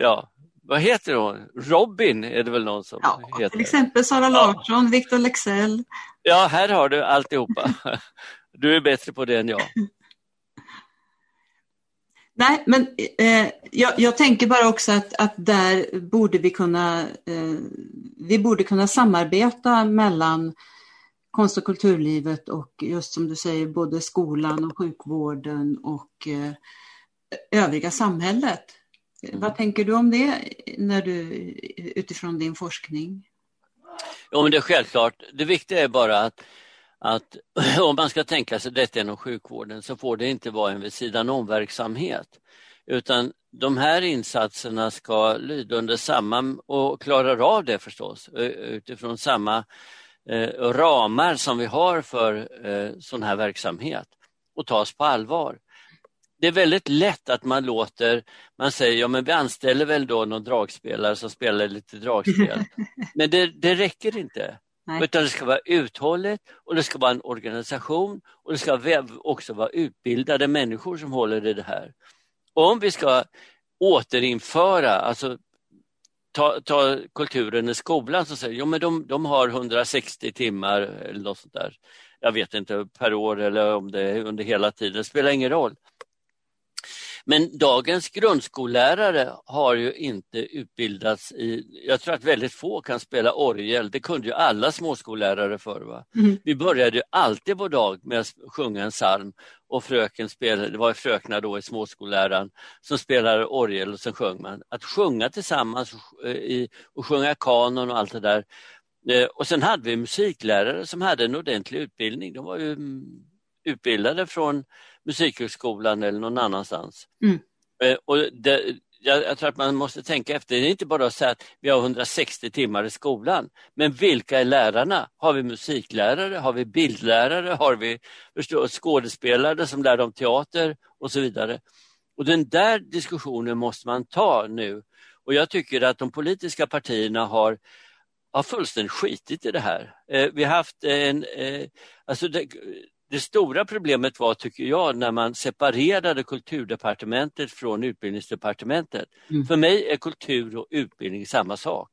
ja, vad heter hon? Robin är det väl någon som ja, heter? Till exempel Sara Larsson, ja. Victor Lexell. Ja, här har du alltihopa. [LAUGHS] Du är bättre på det än jag. [LAUGHS] Nej, men eh, jag, jag, tänker bara också att, att där borde vi kunna, eh, vi borde kunna samarbeta mellan konst och kulturlivet och just som du säger både skolan och sjukvården och eh, övriga samhället. Mm. Vad tänker du om det när du, utifrån din forskning? Ja, men det är självklart. Det viktiga är bara att att [CLEARS THROAT] om man ska tänka sig detta inom sjukvården så får det inte vara en vid sidan om-verksamhet. Utan de här insatserna ska lyda under samma, och klarar av det förstås, utifrån samma eh, ramar som vi har för eh, sån här verksamhet och tas på allvar. Det är väldigt lätt att man låter, man säger ja men vi anställer väl då någon dragspelare som spelar lite dragspel. [LAUGHS] Men det, det räcker inte. Nej. Utan det ska vara uthålligt och det ska vara en organisation och det ska också vara utbildade människor som håller i det här. Och om vi ska återinföra, alltså ta, ta kulturen i skolan så säger jo, men de, de har 160 timmar eller något sånt där. Jag vet inte per år eller om det är under hela tiden, det spelar ingen roll. Men dagens grundskollärare har ju inte utbildats i, jag tror att väldigt få kan spela orgel, det kunde ju alla småskollärare förr. Mm. Vi började ju alltid vår dag med att sjunga en psalm och fröken spelade, det var fröknar då i småskolläraren som spelade orgel och sen sjöng man. Att sjunga tillsammans och, och sjunga kanon och allt det där. Eh, och sen hade vi musiklärare som hade en ordentlig utbildning. De var ju mm, utbildade från Musikhögskolan eller någon annanstans. Mm. Eh, och det, jag, jag, tror att man måste tänka efter. Det är inte bara att säga att vi har 160 timmar i skolan. Men vilka är lärarna? Har vi musiklärare? Har vi bildlärare? Har vi förstå, skådespelare som lär om teater och så vidare? Och den där diskussionen måste man ta nu. Och jag tycker att de politiska partierna har har fullständigt skitit i det här. Eh, vi har haft en, eh, alltså det, det stora problemet var, tycker jag, när man separerade kulturdepartementet från utbildningsdepartementet. Mm. För mig är kultur och utbildning samma sak.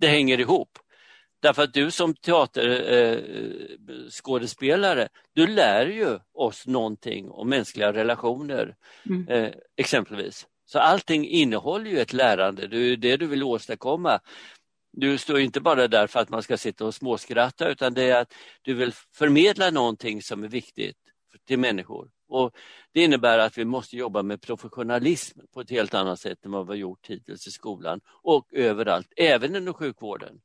Det hänger ihop. Därför att du som teaterskådespelare, eh, du lär ju oss någonting om mänskliga relationer, mm. eh, exempelvis. Så allting innehåller ju ett lärande, det är det du vill åstadkomma. Du står inte bara där för att man ska sitta och småskratta utan det är att du vill förmedla någonting som är viktigt till människor. Och Det innebär att vi måste jobba med professionalism på ett helt annat sätt än vad vi har gjort hittills i skolan och överallt, även inom sjukvården.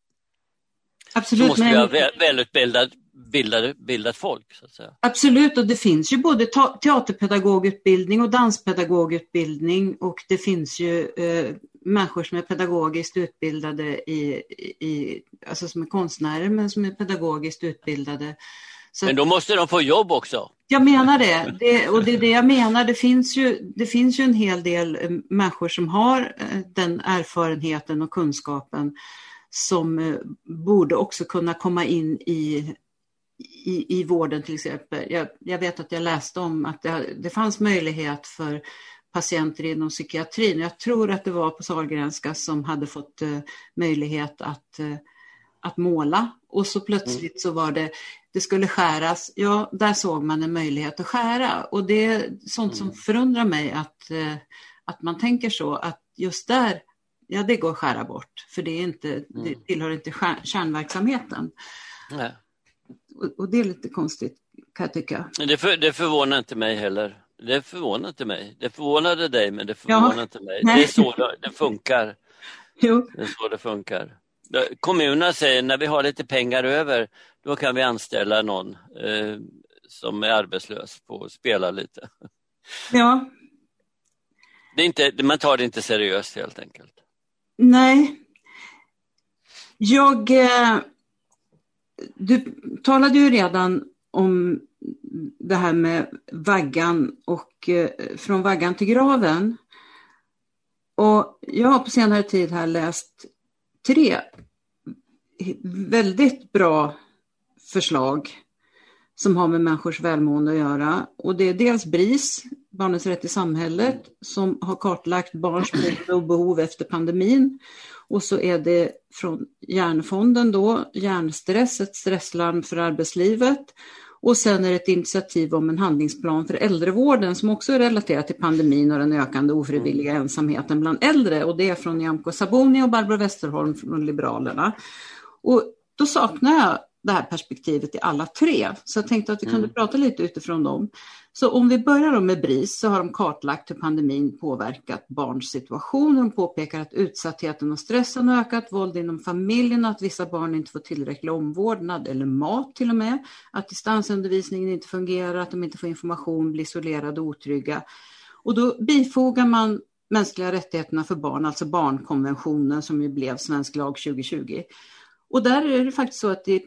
Absolut, så måste men... vi ha välutbildat bildade, bildat folk. Så att säga. Absolut, och det finns ju både teaterpedagogutbildning och danspedagogutbildning och det finns ju eh, människor som är pedagogiskt utbildade, i, i, alltså som är konstnärer men som är pedagogiskt utbildade. Så men då måste de få jobb också. Jag menar det. det. och det är det jag menar. Det finns, ju, det finns ju en hel del eh, människor som har eh, den erfarenheten och kunskapen som eh, borde också kunna komma in i, i, i vården till exempel. Jag, jag vet att jag läste om att det, det fanns möjlighet för patienter inom psykiatrin. Jag tror att det var på Sahlgrenska som hade fått uh, möjlighet att, uh, att måla och så plötsligt mm. så var det, det skulle skäras. Ja, där såg man en möjlighet att skära och det är sånt som mm. förundrar mig att, uh, att man tänker så, att just där, ja det går att skära bort för det, är inte, mm. det tillhör inte kärnverksamheten. Nej. Och, och, det är lite konstigt kan jag tycka. Det, för, det förvånar inte mig heller. Det förvånar inte mig. Det förvånade dig, men det förvånar ja. inte mig. Nej. Det är så det funkar. Jo. Det är så det funkar. Kommunerna säger när vi har lite pengar över, då kan vi anställa någon eh, som är arbetslös på att spela lite. Ja. Det är inte, man tar det inte seriöst helt enkelt. Nej. Jag... Eh, du talade ju redan om det här med vaggan och eh, från vaggan till graven. Och jag har på senare tid här läst tre väldigt bra förslag som har med människors välmående att göra. Och det är dels BRIS, Barnens rätt i samhället, som har kartlagt barns behov efter pandemin. Och så är det från Hjärnfonden då, Hjärnstress, ett stresslarm för arbetslivet. Och sen är det ett initiativ om en handlingsplan för äldrevården som också är relaterat till pandemin och den ökande ofrivilliga mm. ensamheten bland äldre. Och det är från Nyamko Sabuni och Barbro Westerholm från Liberalerna. Och då saknar jag det här perspektivet i alla tre. Så jag tänkte att vi kunde mm. prata lite utifrån dem. Så om vi börjar med BRIS så har de kartlagt hur pandemin påverkat barns situation. De påpekar att utsattheten och stressen har ökat, våld inom familjen, att vissa barn inte får tillräcklig omvårdnad eller mat till och med, att distansundervisningen inte fungerar, att de inte får information, blir isolerade och otrygga. Och då bifogar man mänskliga rättigheterna för barn, alltså barnkonventionen som ju blev svensk lag 2020. Och där är det faktiskt så att de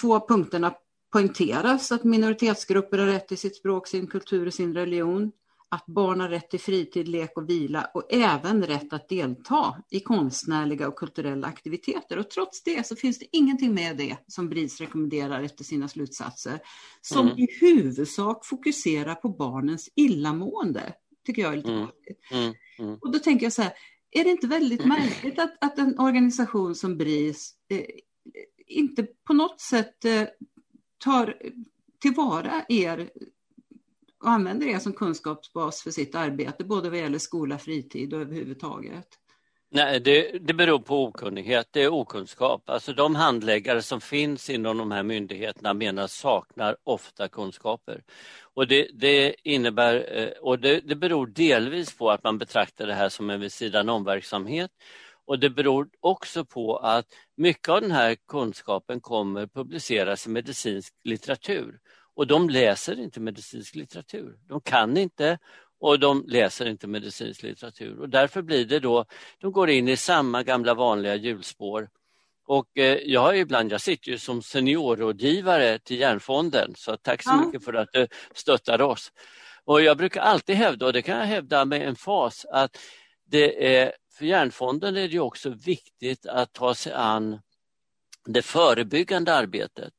två punkterna poängteras att minoritetsgrupper har rätt till sitt språk, sin kultur och sin religion, att barn har rätt till fritid, lek och vila och även rätt att delta i konstnärliga och kulturella aktiviteter. Och trots det så finns det ingenting med det som BRIS rekommenderar efter sina slutsatser som mm. i huvudsak fokuserar på barnens illamående. tycker jag är lite mm. mm. Mm. Och då tänker jag så här, är det inte väldigt märkligt att, att en organisation som BRIS eh, inte på något sätt eh, tar tillvara er och använder er som kunskapsbas för sitt arbete, både vad gäller skola, fritid och överhuvudtaget? Nej, det, det beror på okunnighet, det är okunskap. Alltså de handläggare som finns inom de här myndigheterna menar saknar ofta kunskaper. Och det, det innebär, eh, och det, det beror delvis på att man betraktar det här som en vid sidan om-verksamhet och det beror också på att mycket av den här kunskapen kommer publiceras i medicinsk litteratur. Och de läser inte medicinsk litteratur. De kan inte och de läser inte medicinsk litteratur. Och därför blir det då, de går in i samma gamla vanliga hjulspår. Och eh, jag har ibland, jag sitter ju som seniorrådgivare till Hjärnfonden, så tack så ja. mycket för att du stöttar oss. Och jag brukar alltid hävda, och det kan jag hävda med en fas, att det är för Hjärnfonden är det också viktigt att ta sig an det förebyggande arbetet.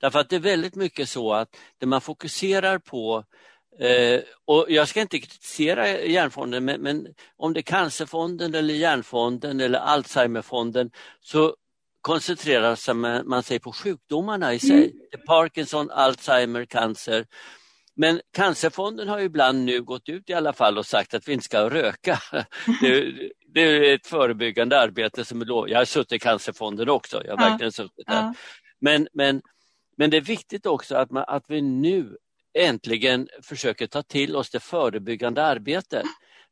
Därför att det är väldigt mycket så att det man fokuserar på eh, och jag ska inte kritisera Hjärnfonden, men, men, om det är Cancerfonden eller Hjärnfonden eller Alzheimerfonden så koncentrerar man, man sig på sjukdomarna i sig. Mm. Parkinson, Alzheimer, cancer. Men Cancerfonden har ibland nu gått ut i alla fall och sagt att vi inte ska röka. [LAUGHS] Det, det är ett förebyggande arbete som är lov. Jag har suttit i Cancerfonden också, jag har ja. verkligen suttit där. Ja. Men, men, men det är viktigt också att, man, att vi nu äntligen försöker ta till oss det förebyggande arbetet.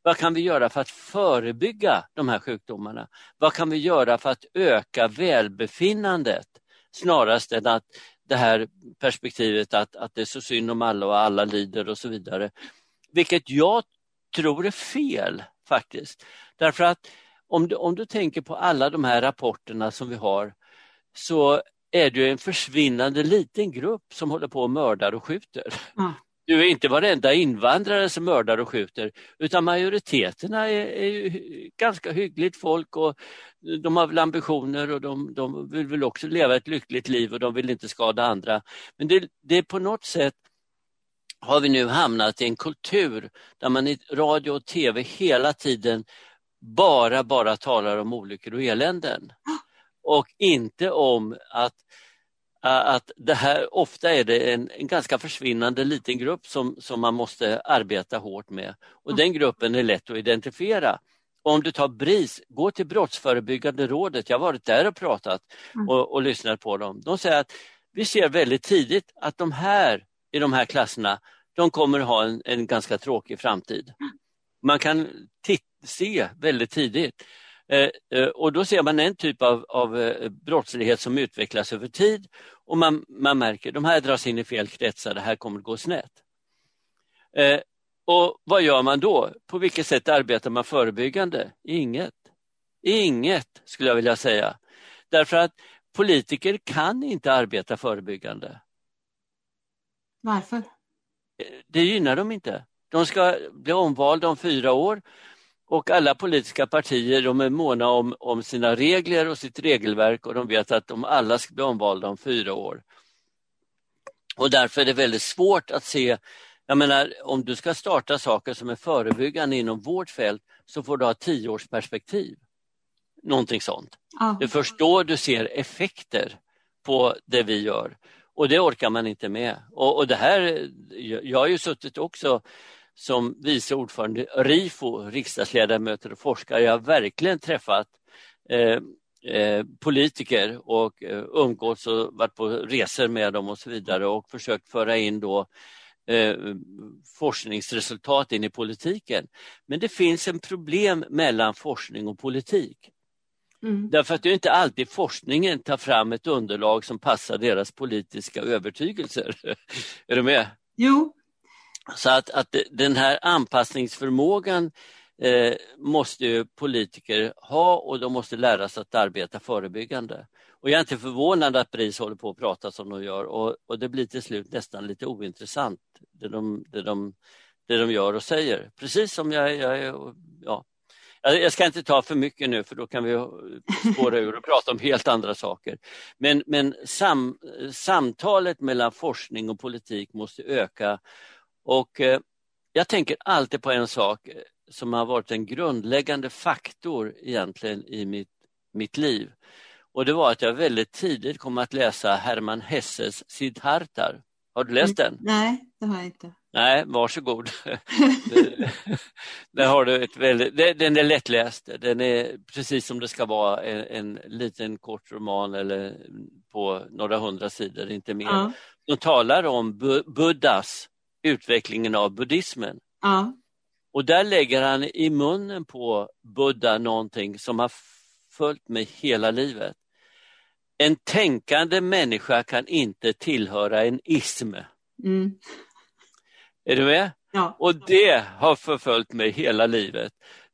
Vad kan vi göra för att förebygga de här sjukdomarna? Vad kan vi göra för att öka välbefinnandet snarast än att det här perspektivet att, att det är så synd om alla och alla lider och så vidare. Vilket jag tror är fel faktiskt. Därför att om du, om du tänker på alla de här rapporterna som vi har så är det en försvinnande liten grupp som håller på och mördar och skjuter. Mm. Du är inte varenda invandrare som mördar och skjuter utan majoriteterna är, är ganska hyggligt folk och de har väl ambitioner och de, de vill väl också leva ett lyckligt liv och de vill inte skada andra. Men det, det är på något sätt har vi nu hamnat i en kultur där man i radio och tv hela tiden bara, bara talar om olyckor och eländen. Och inte om att, att det här, ofta är det en, en ganska försvinnande liten grupp som, som man måste arbeta hårt med. Och den gruppen är lätt att identifiera. Om du tar BRIS, gå till Brottsförebyggande rådet, jag har varit där och pratat mm. och, och lyssnat på dem. De säger att vi ser väldigt tidigt att de här i de här klasserna, de kommer ha en, en ganska tråkig framtid. Man kan se väldigt tidigt. Eh, eh, och då ser man en typ av, av eh, brottslighet som utvecklas över tid och man, man märker att de här dras in i fel kretsar, det här kommer att gå snett. Eh, och vad gör man då? På vilket sätt arbetar man förebyggande? Inget. Inget skulle jag vilja säga. Därför att politiker kan inte arbeta förebyggande. Varför? Det gynnar dem inte. De ska bli omvalda om fyra år och alla politiska partier de är måna om, om sina regler och sitt regelverk och de vet att de alla ska bli omvalda om fyra år. Och därför är det väldigt svårt att se, jag menar om du ska starta saker som är förebyggande inom vårt fält så får du ha tioårsperspektiv. Någonting sånt. Ja. Det är först då du ser effekter på det vi gör. Och det orkar man inte med. Och, och det här, jag har ju suttit också som vice ordförande RIFO, riksdagsledamöter och forskare. Jag har verkligen träffat eh, eh, politiker och eh, umgåtts och varit på resor med dem och så vidare och försökt föra in då eh, forskningsresultat in i politiken. Men det finns en problem mellan forskning och politik. Mm. Därför att det är inte alltid forskningen tar fram ett underlag som passar deras politiska övertygelser. [LAUGHS] är du med? Jo. Så att, att den här anpassningsförmågan eh, måste politiker ha och de måste lära sig att arbeta förebyggande. Och jag är inte förvånad att BRIS håller på att prata som de gör och, och det blir till slut nästan lite ointressant det de, det de, det de gör och säger. Precis som jag, jag ja, jag ska inte ta för mycket nu för då kan vi spåra ur och prata om helt andra saker. Men, men sam, samtalet mellan forskning och politik måste öka. Och eh, jag tänker alltid på en sak som har varit en grundläggande faktor egentligen i mitt, mitt liv. Och det var att jag väldigt tidigt kom att läsa Hermann Hesses Siddhartar. Har du läst den? Nej, det har jag inte. Nej, varsågod. Där har du ett väldigt, den är lättläst. Den är precis som det ska vara, en, en liten kort roman eller på några hundra sidor, inte mer. Ja. De talar om Buddhas, utvecklingen av buddhismen. Ja. Och där lägger han i munnen på Buddha någonting som har följt mig hela livet. En tänkande människa kan inte tillhöra en ism. Mm. Är du med? Ja. Och det har förföljt mig hela livet.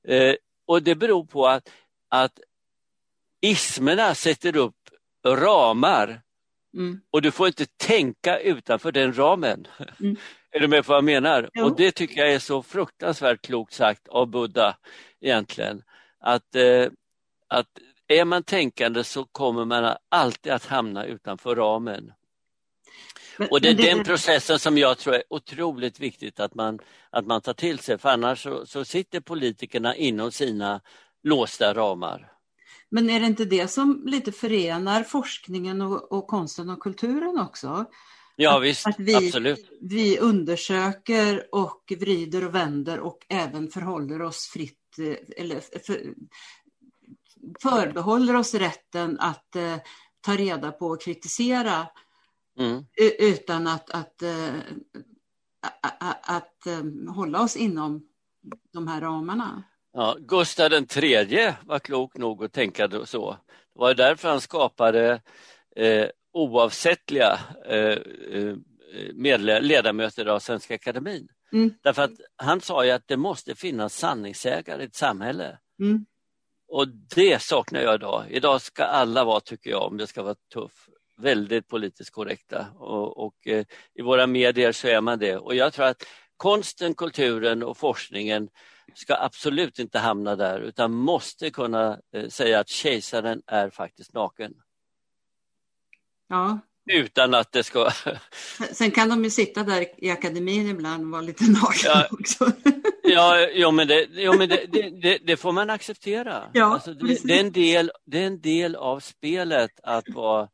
Eh, och det beror på att, att ismerna sätter upp ramar mm. och du får inte tänka utanför den ramen. Mm. [LAUGHS] är du med på vad jag menar? Jo. Och det tycker jag är så fruktansvärt klokt sagt av Buddha egentligen. Att, eh, att är man tänkande så kommer man alltid att hamna utanför ramen. Men, [LAUGHS] och det är det, den processen som jag tror är otroligt viktigt att man, att man tar till sig, för annars så, så sitter politikerna inom sina låsta ramar. Men är det inte det som lite förenar forskningen och, och konsten och kulturen också? Ja att, visst, att vi, absolut. Vi undersöker och vrider och vänder och även förhåller oss fritt eh, eller för, förbehåller oss rätten att eh, ta reda på och kritisera Mm. Utan att, att, att, att, att hålla oss inom de här ramarna. Ja, Gustav den tredje var klok nog att tänka så. Det var därför han skapade eh, oavsättliga eh, ledamöter av Svenska Akademin. Mm. Därför att han sa ju att det måste finnas sanningssägare i ett samhälle. Mm. och det saknar jag idag. Idag ska alla vara, tycker jag, om det ska vara tuff, väldigt politiskt korrekta och, och eh, i våra medier så är man det. Och jag tror att konsten, kulturen och forskningen ska absolut inte hamna där utan måste kunna eh, säga att kejsaren är faktiskt naken. Ja. Utan att det ska... [LAUGHS] Sen kan de ju sitta där i akademin ibland och vara lite nakna ja. också. [LAUGHS] Ja, ja men, det, ja, men det, det, det får man acceptera. Ja, alltså, det, är en del, det är en del av spelet att, vara,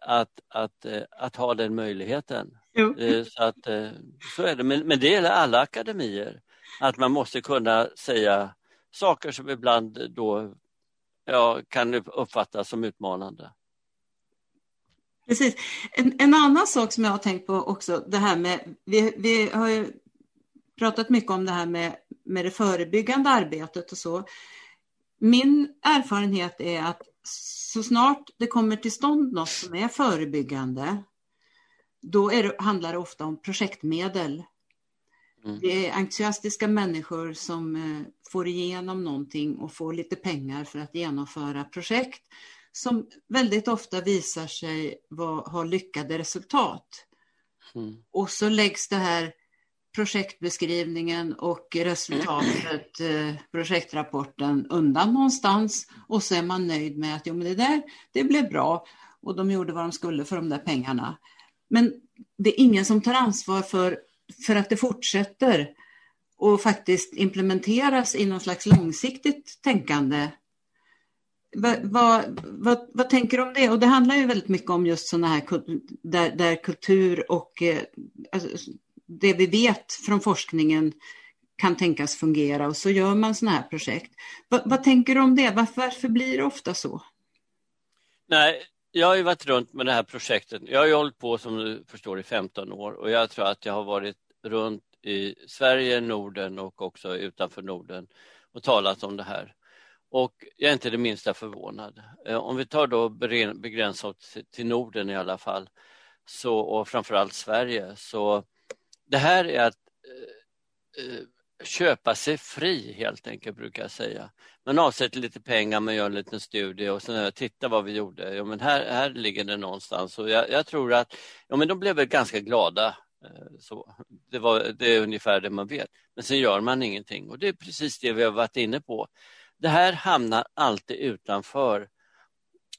att, att, eh, att ha den möjligheten. Eh, så, att, eh, så är det, men, men det gäller alla akademier. Att man måste kunna säga saker som ibland då ja, kan uppfattas som utmanande. Precis. En, en, annan sak som jag har tänkt på också, det här med, vi, vi har ju pratat mycket om det här med, med det förebyggande arbetet och så. Min erfarenhet är att så snart det kommer till stånd något som är förebyggande, då är det, handlar det ofta om projektmedel. Mm. Det är entusiastiska människor som eh, får igenom någonting och får lite pengar för att genomföra projekt som väldigt ofta visar sig ha lyckade resultat. Mm. Och så läggs det här projektbeskrivningen och resultatet, eh, projektrapporten undan någonstans och så är man nöjd med att jo, men det där det blev bra och de gjorde vad de skulle för de där pengarna. Men det är ingen som tar ansvar för, för att det fortsätter och faktiskt implementeras i någon slags långsiktigt tänkande. Vad, vad, vad, vad, tänker du om det? Och det handlar ju väldigt mycket om just sådana här där, där kultur och eh, alltså, det vi vet från forskningen kan tänkas fungera och så gör man sådana här projekt. Va, vad tänker du om det? Varför, varför blir det ofta så? Nej, jag har ju varit runt med det här projektet. Jag har ju hållit på som du förstår i 15 år och jag tror att jag har varit runt i Sverige, Norden och också utanför Norden och talat om det här. Och jag är inte det minsta förvånad. Eh, om vi tar då begränsat oss till Norden i alla fall så, och framförallt Sverige så det här är att eh, eh, köpa sig fri helt enkelt brukar jag säga. Man avsätter lite pengar, man gör en liten studie och sen titta vad vi gjorde. Ja, men här, här ligger det någonstans och jag, jag tror att ja, men de blev väl ganska glada. Eh, så det, var, det är ungefär det man vet. Men sen gör man ingenting och det är precis det vi har varit inne på. Det här hamnar alltid utanför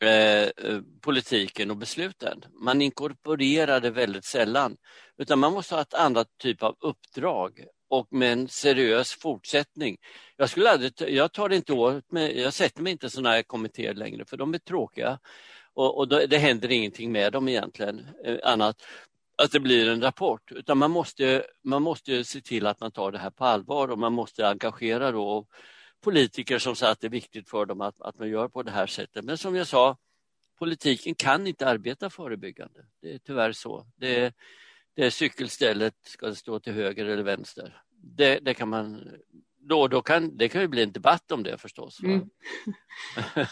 Eh, eh, politiken och besluten. Man inkorporerar det väldigt sällan. Utan man måste ha ett annat typ av uppdrag och med en seriös fortsättning. Jag, skulle aldrig, jag tar det inte åt mig, jag sätter mig inte i sådana här kommittéer längre för de är tråkiga. Och, och det händer ingenting med dem egentligen, eh, annat att det blir en rapport. Utan man måste, man måste se till att man tar det här på allvar och man måste engagera då politiker som säger att det är viktigt för dem att, att man gör på det här sättet. Men som jag sa, politiken kan inte arbeta förebyggande. Det är tyvärr så. Det, det är cykelstället, ska det stå till höger eller vänster? Det, det kan man då, då kan, det kan ju bli en debatt om det förstås. Mm. [LAUGHS]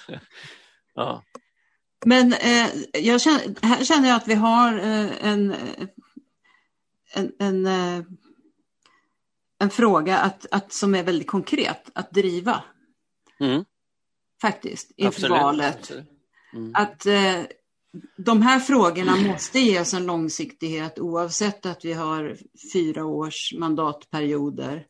ja. Men eh, jag känner, här känner jag att vi har eh, en, en, en eh, en fråga att, att, som är väldigt konkret att driva. Mm. Faktiskt, inför Absolut. valet. Mm. Att eh, de här frågorna måste ges en långsiktighet oavsett att vi har fyra års mandatperioder.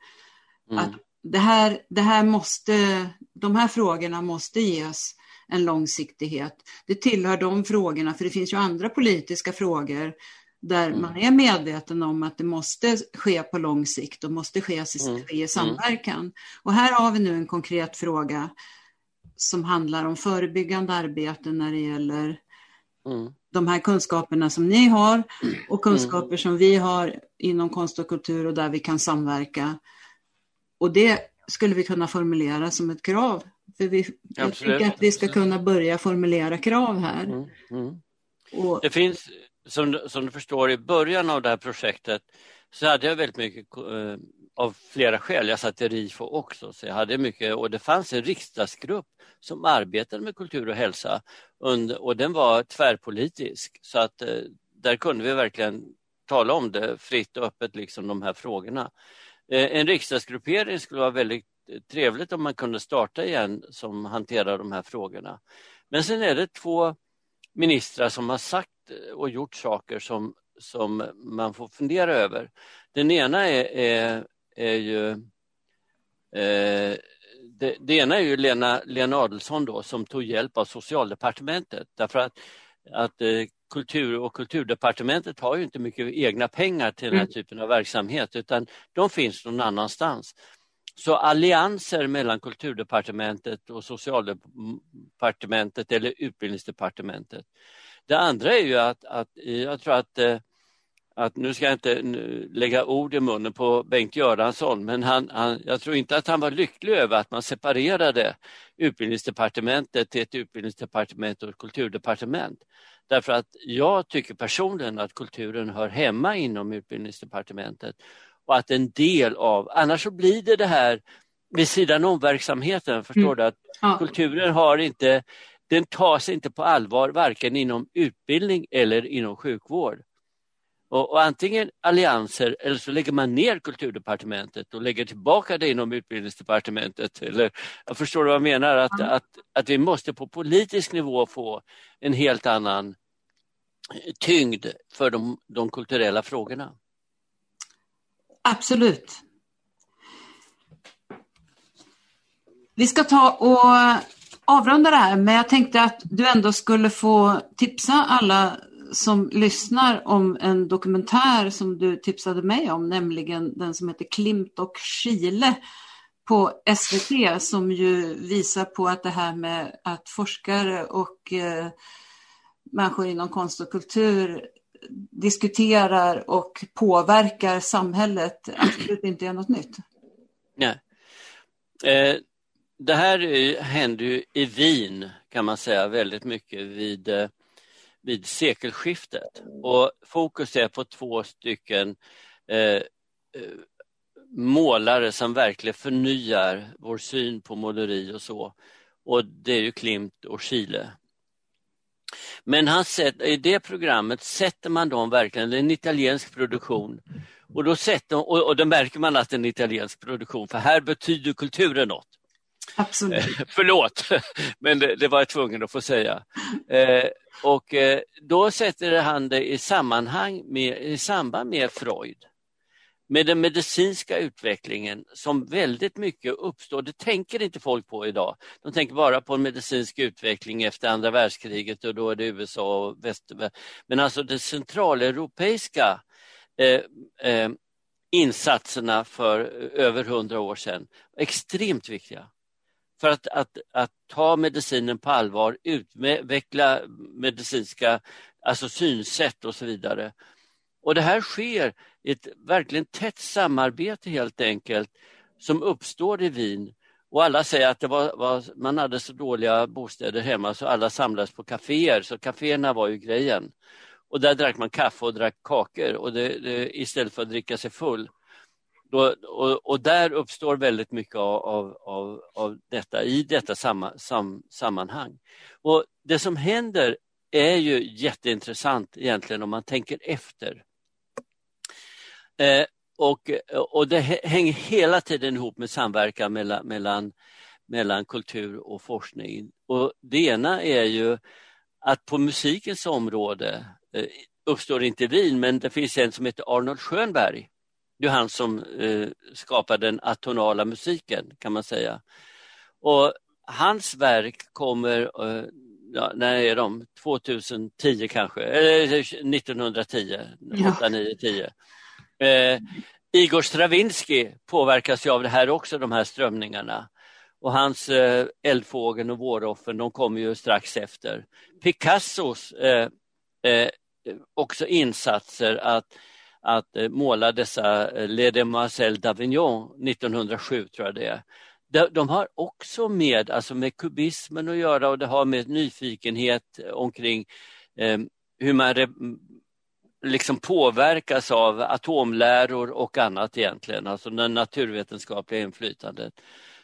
Mm. Att det här, det här måste, de här frågorna måste ges en långsiktighet. Det tillhör de frågorna, för det finns ju andra politiska frågor där mm. man är medveten om att det måste ske på lång sikt och måste ske, mm. ske i samverkan. Mm. Och här har vi nu en konkret fråga som handlar om förebyggande arbete när det gäller mm. de här kunskaperna som ni har och kunskaper mm. som vi har inom konst och kultur och där vi kan samverka. Och det skulle vi kunna formulera som ett krav. För vi, jag tycker att vi ska kunna börja formulera krav här. Mm. Och, det finns som, som du förstår i början av det här projektet så hade jag väldigt mycket eh, av flera skäl. Jag satt i RIFO också så jag hade mycket och det fanns en riksdagsgrupp som arbetade med kultur och hälsa under, och den var tvärpolitisk så att eh, där kunde vi verkligen tala om det fritt och öppet, liksom de här frågorna. Eh, en riksdagsgruppering skulle vara väldigt eh, trevligt om man kunde starta igen som hanterar de här frågorna. Men sen är det två ministrar som har sagt och gjort saker som, som man får fundera över. Den ena är, är, är ju eh, det, det, ena är ju Lena, Lena Adelsson då, som tog hjälp av socialdepartementet därför att, att eh, kultur och kulturdepartementet har ju inte mycket egna pengar till den här mm. typen av verksamhet utan de finns någon annanstans. Så allianser mellan kulturdepartementet och socialdepartementet eller utbildningsdepartementet. Det andra är ju att, att jag tror att eh, att nu ska jag inte lägga ord i munnen på Bengt Göransson, men han, han, jag tror inte att han var lycklig över att man separerade utbildningsdepartementet till ett utbildningsdepartement och ett kulturdepartement. Därför att jag tycker personligen att kulturen hör hemma inom utbildningsdepartementet och att en del av, annars så blir det det här vid sidan om verksamheten, förstår mm. du? Att ja. kulturen har inte, den tas inte på allvar varken inom utbildning eller inom sjukvård. Och, och, antingen allianser eller så lägger man ner kulturdepartementet och lägger tillbaka det inom utbildningsdepartementet. Eller, jag förstår vad jag menar, att, mm. att, att vi måste på politisk nivå få en helt annan tyngd för de, de kulturella frågorna. Absolut. Vi ska ta och avrunda det här, men jag tänkte att du ändå skulle få tipsa alla som lyssnar om en dokumentär som du tipsade mig om, nämligen den som heter Klimt och Chile på SVT som ju visar på att det här med att forskare och eh, människor inom konst och kultur diskuterar och påverkar samhället absolut inte är något nytt. Nej. Eh, det här eh, händer ju i Wien kan man säga väldigt mycket vid eh, vid sekelskiftet. Och fokus är på två stycken eh, eh, målare som verkligen förnyar vår syn på måleri och så. Och det är ju Klimt och Chile. Men han sett, i det programmet sätter man dem verkligen, det är en italiensk produktion. Och då sätter, och, och då märker man att det är en italiensk produktion, för här betyder kulturen något. Absolut. Eh, förlåt, [LAUGHS] men det, det, var jag tvungen att få säga. Eh, och eh, då sätter han det i, sammanhang med, i samband med Freud. Med den medicinska utvecklingen som väldigt mycket uppstår, det tänker inte folk på idag. De tänker bara på en medicinsk utveckling efter andra världskriget och då är det USA och väst. Men alltså det centraleuropeiska eh, eh, insatserna för eh, över hundra år sedan, extremt viktiga för att, att, att ta medicinen på allvar, utveckla medicinska alltså synsätt och så vidare. Och det här sker i ett verkligen tätt samarbete helt enkelt som uppstår i Wien. Och alla säger att det var, var, man hade så dåliga bostäder hemma så alla samlades på kaféer, så kaféerna var ju grejen. Och där drack man kaffe och drack kakor och det, det, istället för att dricka sig full. Då, och, och, där uppstår väldigt mycket av, av, av detta i detta samma, sam, sammanhang. Och Det som händer är ju jätteintressant egentligen om man tänker efter. Eh, och, och det hänger hela tiden ihop med samverkan mellan, mellan, mellan kultur och forskning. Och det ena är ju att på musikens område eh, uppstår inte vin men det finns en som heter Arnold Schönberg det är han som eh, skapade den atonala musiken kan man säga. Och hans verk kommer, eh, ja, när är de? 2010 kanske, eller 1910, ja. 8, 9, 10. Eh, Igor Stravinsky påverkas ju av det här också, de här strömningarna. Och hans eh, Eldfågeln och Våroffen, de kommer ju strax efter. Picassos eh, eh, också insatser att att eh, måla dessa eh, Les Demoiselles d'Avignon 1907 tror jag det är. De, de har också med, alltså med kubismen att göra och det har med nyfikenhet eh, omkring eh, hur man re, liksom påverkas av atomläror och annat egentligen, alltså det naturvetenskapliga inflytandet.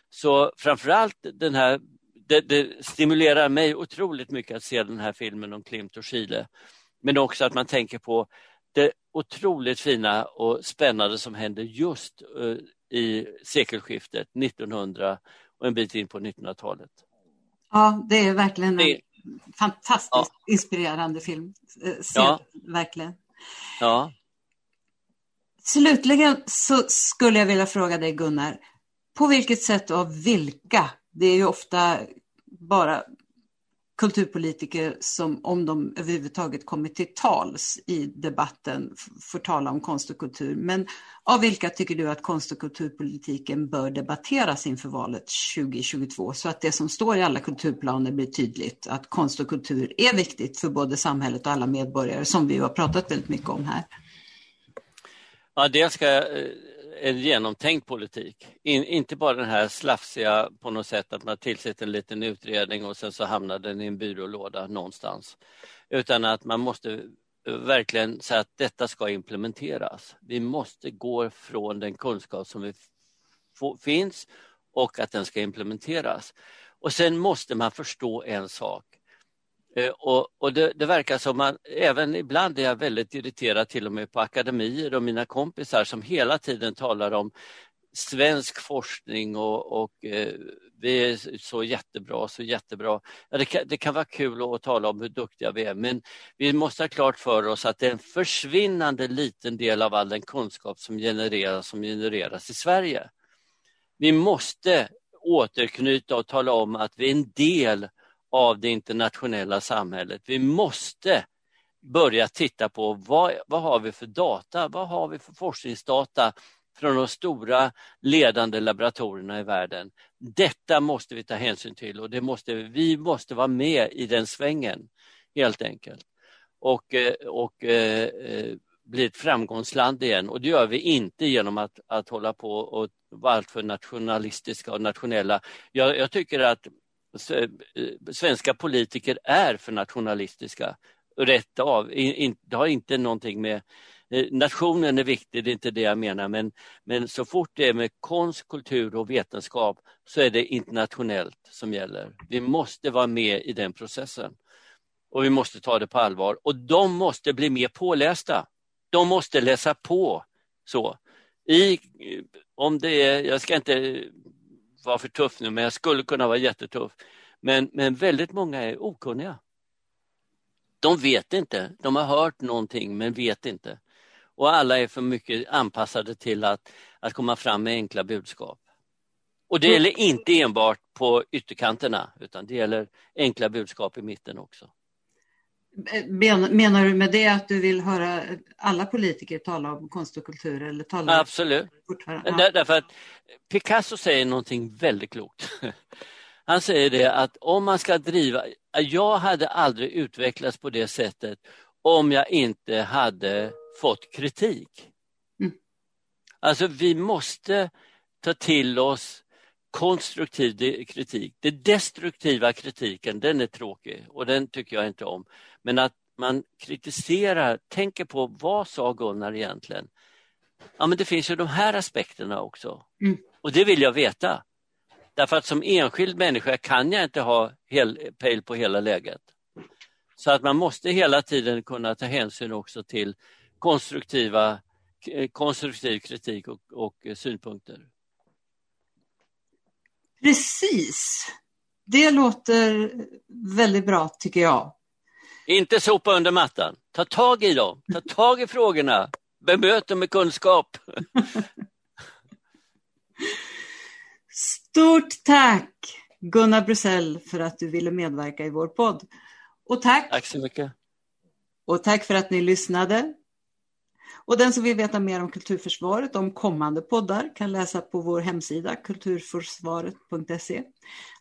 Så framförallt den här, det, det, stimulerar mig otroligt mycket att se den här filmen om Klimt och Chile. Men också att man tänker på det otroligt fina och spännande som händer just i sekelskiftet 1900 och en bit in på 1900-talet. Ja, det är verkligen en fantastiskt ja. inspirerande film. Ser, ja. Verkligen. Ja. Slutligen så skulle jag vilja fråga dig Gunnar, på vilket sätt och av vilka, det är ju ofta bara kulturpolitiker som, om de överhuvudtaget kommer till tals i debatten, får tala om konst och kultur. Men av vilka tycker du att konst och kulturpolitiken bör debatteras inför valet 2022 så att det som står i alla kulturplaner blir tydligt att konst och kultur är viktigt för både samhället och alla medborgare som vi har pratat väldigt mycket om här? Ja, det ska jag eh, en genomtänkt politik. In, inte bara den här slafsiga på något sätt att man tillsätter en liten utredning och sen så hamnar den i en byrålåda någonstans. Utan att man måste eh, verkligen säga att detta ska implementeras. Vi måste gå från den kunskap som vi finns och att den ska implementeras. Och sen måste man förstå en sak Eh, och, och det, det, verkar som att även ibland är jag väldigt irriterad till och med på akademier och mina kompisar som hela tiden talar om svensk forskning och, och eh, vi är så jättebra, så jättebra. Ja, det, kan, det kan vara kul att tala om hur duktiga vi är men vi måste ha klart för oss att det är en försvinnande liten del av all den kunskap som genereras, som genereras i Sverige. Vi måste återknyta och tala om att vi är en del av det internationella samhället. Vi måste börja titta på vad, vad har vi för data, vad har vi för forskningsdata från de stora ledande laboratorierna i världen. Detta måste vi ta hänsyn till och det måste, vi måste vara med i den svängen helt enkelt. Och, eh, och eh, eh, bli ett framgångsland igen och det gör vi inte genom att, att hålla på och vara alltför nationalistiska och nationella. Jag, jag tycker att Eh, svenska politiker är för nationalistiska. Rätt av. Det har inte någonting med eh, Nationen är viktig, det är inte det jag menar, men, men så fort det är med konst, kultur och vetenskap så är det internationellt som gäller. Vi måste vara med i den processen och vi måste ta det på allvar och de måste bli mer pålästa. De måste läsa på. så. I, om det är, jag ska inte vara för tuff nu, men jag skulle kunna vara jättetuff. Men, men väldigt många är okunniga. De vet inte. De har hört någonting men vet inte. Och alla är för mycket anpassade till att, att komma fram med enkla budskap. Och det gäller inte enbart på ytterkanterna utan det gäller enkla budskap i mitten också. Menar du med det att du vill höra alla politiker tala om konst och kultur? Eller tala Absolut. Ja. Därför att Picasso säger någonting väldigt klokt. [LAUGHS] Han säger det att om man ska driva, jag hade aldrig utvecklats på det sättet om jag inte hade fått kritik. Mm. Alltså vi måste ta till oss konstruktiv kritik. Den destruktiva kritiken, den är tråkig och den tycker jag inte om. Men att man kritiserar, tänker på vad sa Gunnar egentligen? Ja men det finns ju de här aspekterna också. Mm. Och det vill jag veta. Därför att som enskild människa kan jag inte ha hel, pejl på hela läget. Så att man måste hela tiden kunna ta hänsyn också till konstruktiva, konstruktiv kritik och, och synpunkter. Precis. Det låter väldigt bra tycker jag. Inte sopa under mattan. Ta tag i dem. Ta tag i frågorna. Bemöt dem med kunskap. Stort tack Gunnar Brusell för att du ville medverka i vår podd. Och tack. Tack så mycket. Och tack för att ni lyssnade. Och den som vill veta mer om Kulturförsvaret, om kommande poddar, kan läsa på vår hemsida kulturforsvaret.se.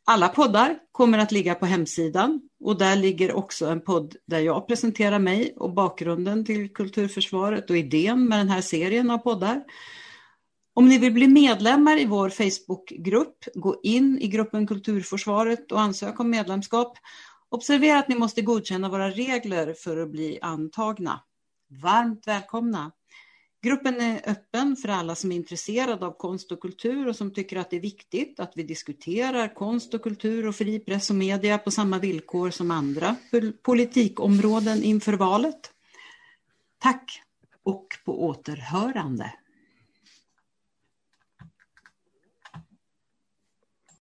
Alla poddar kommer att ligga på hemsidan och där ligger också en podd där jag presenterar mig och bakgrunden till Kulturförsvaret och idén med den här serien av poddar. Om ni vill bli medlemmar i vår Facebookgrupp, gå in i gruppen Kulturförsvaret och ansök om medlemskap. Observera att ni måste godkänna våra regler för att bli antagna. Varmt välkomna! Gruppen är öppen för alla som är intresserade av konst och kultur och som tycker att det är viktigt att vi diskuterar konst och kultur och fri press och media på samma villkor som andra politikområden inför valet. Tack och på återhörande.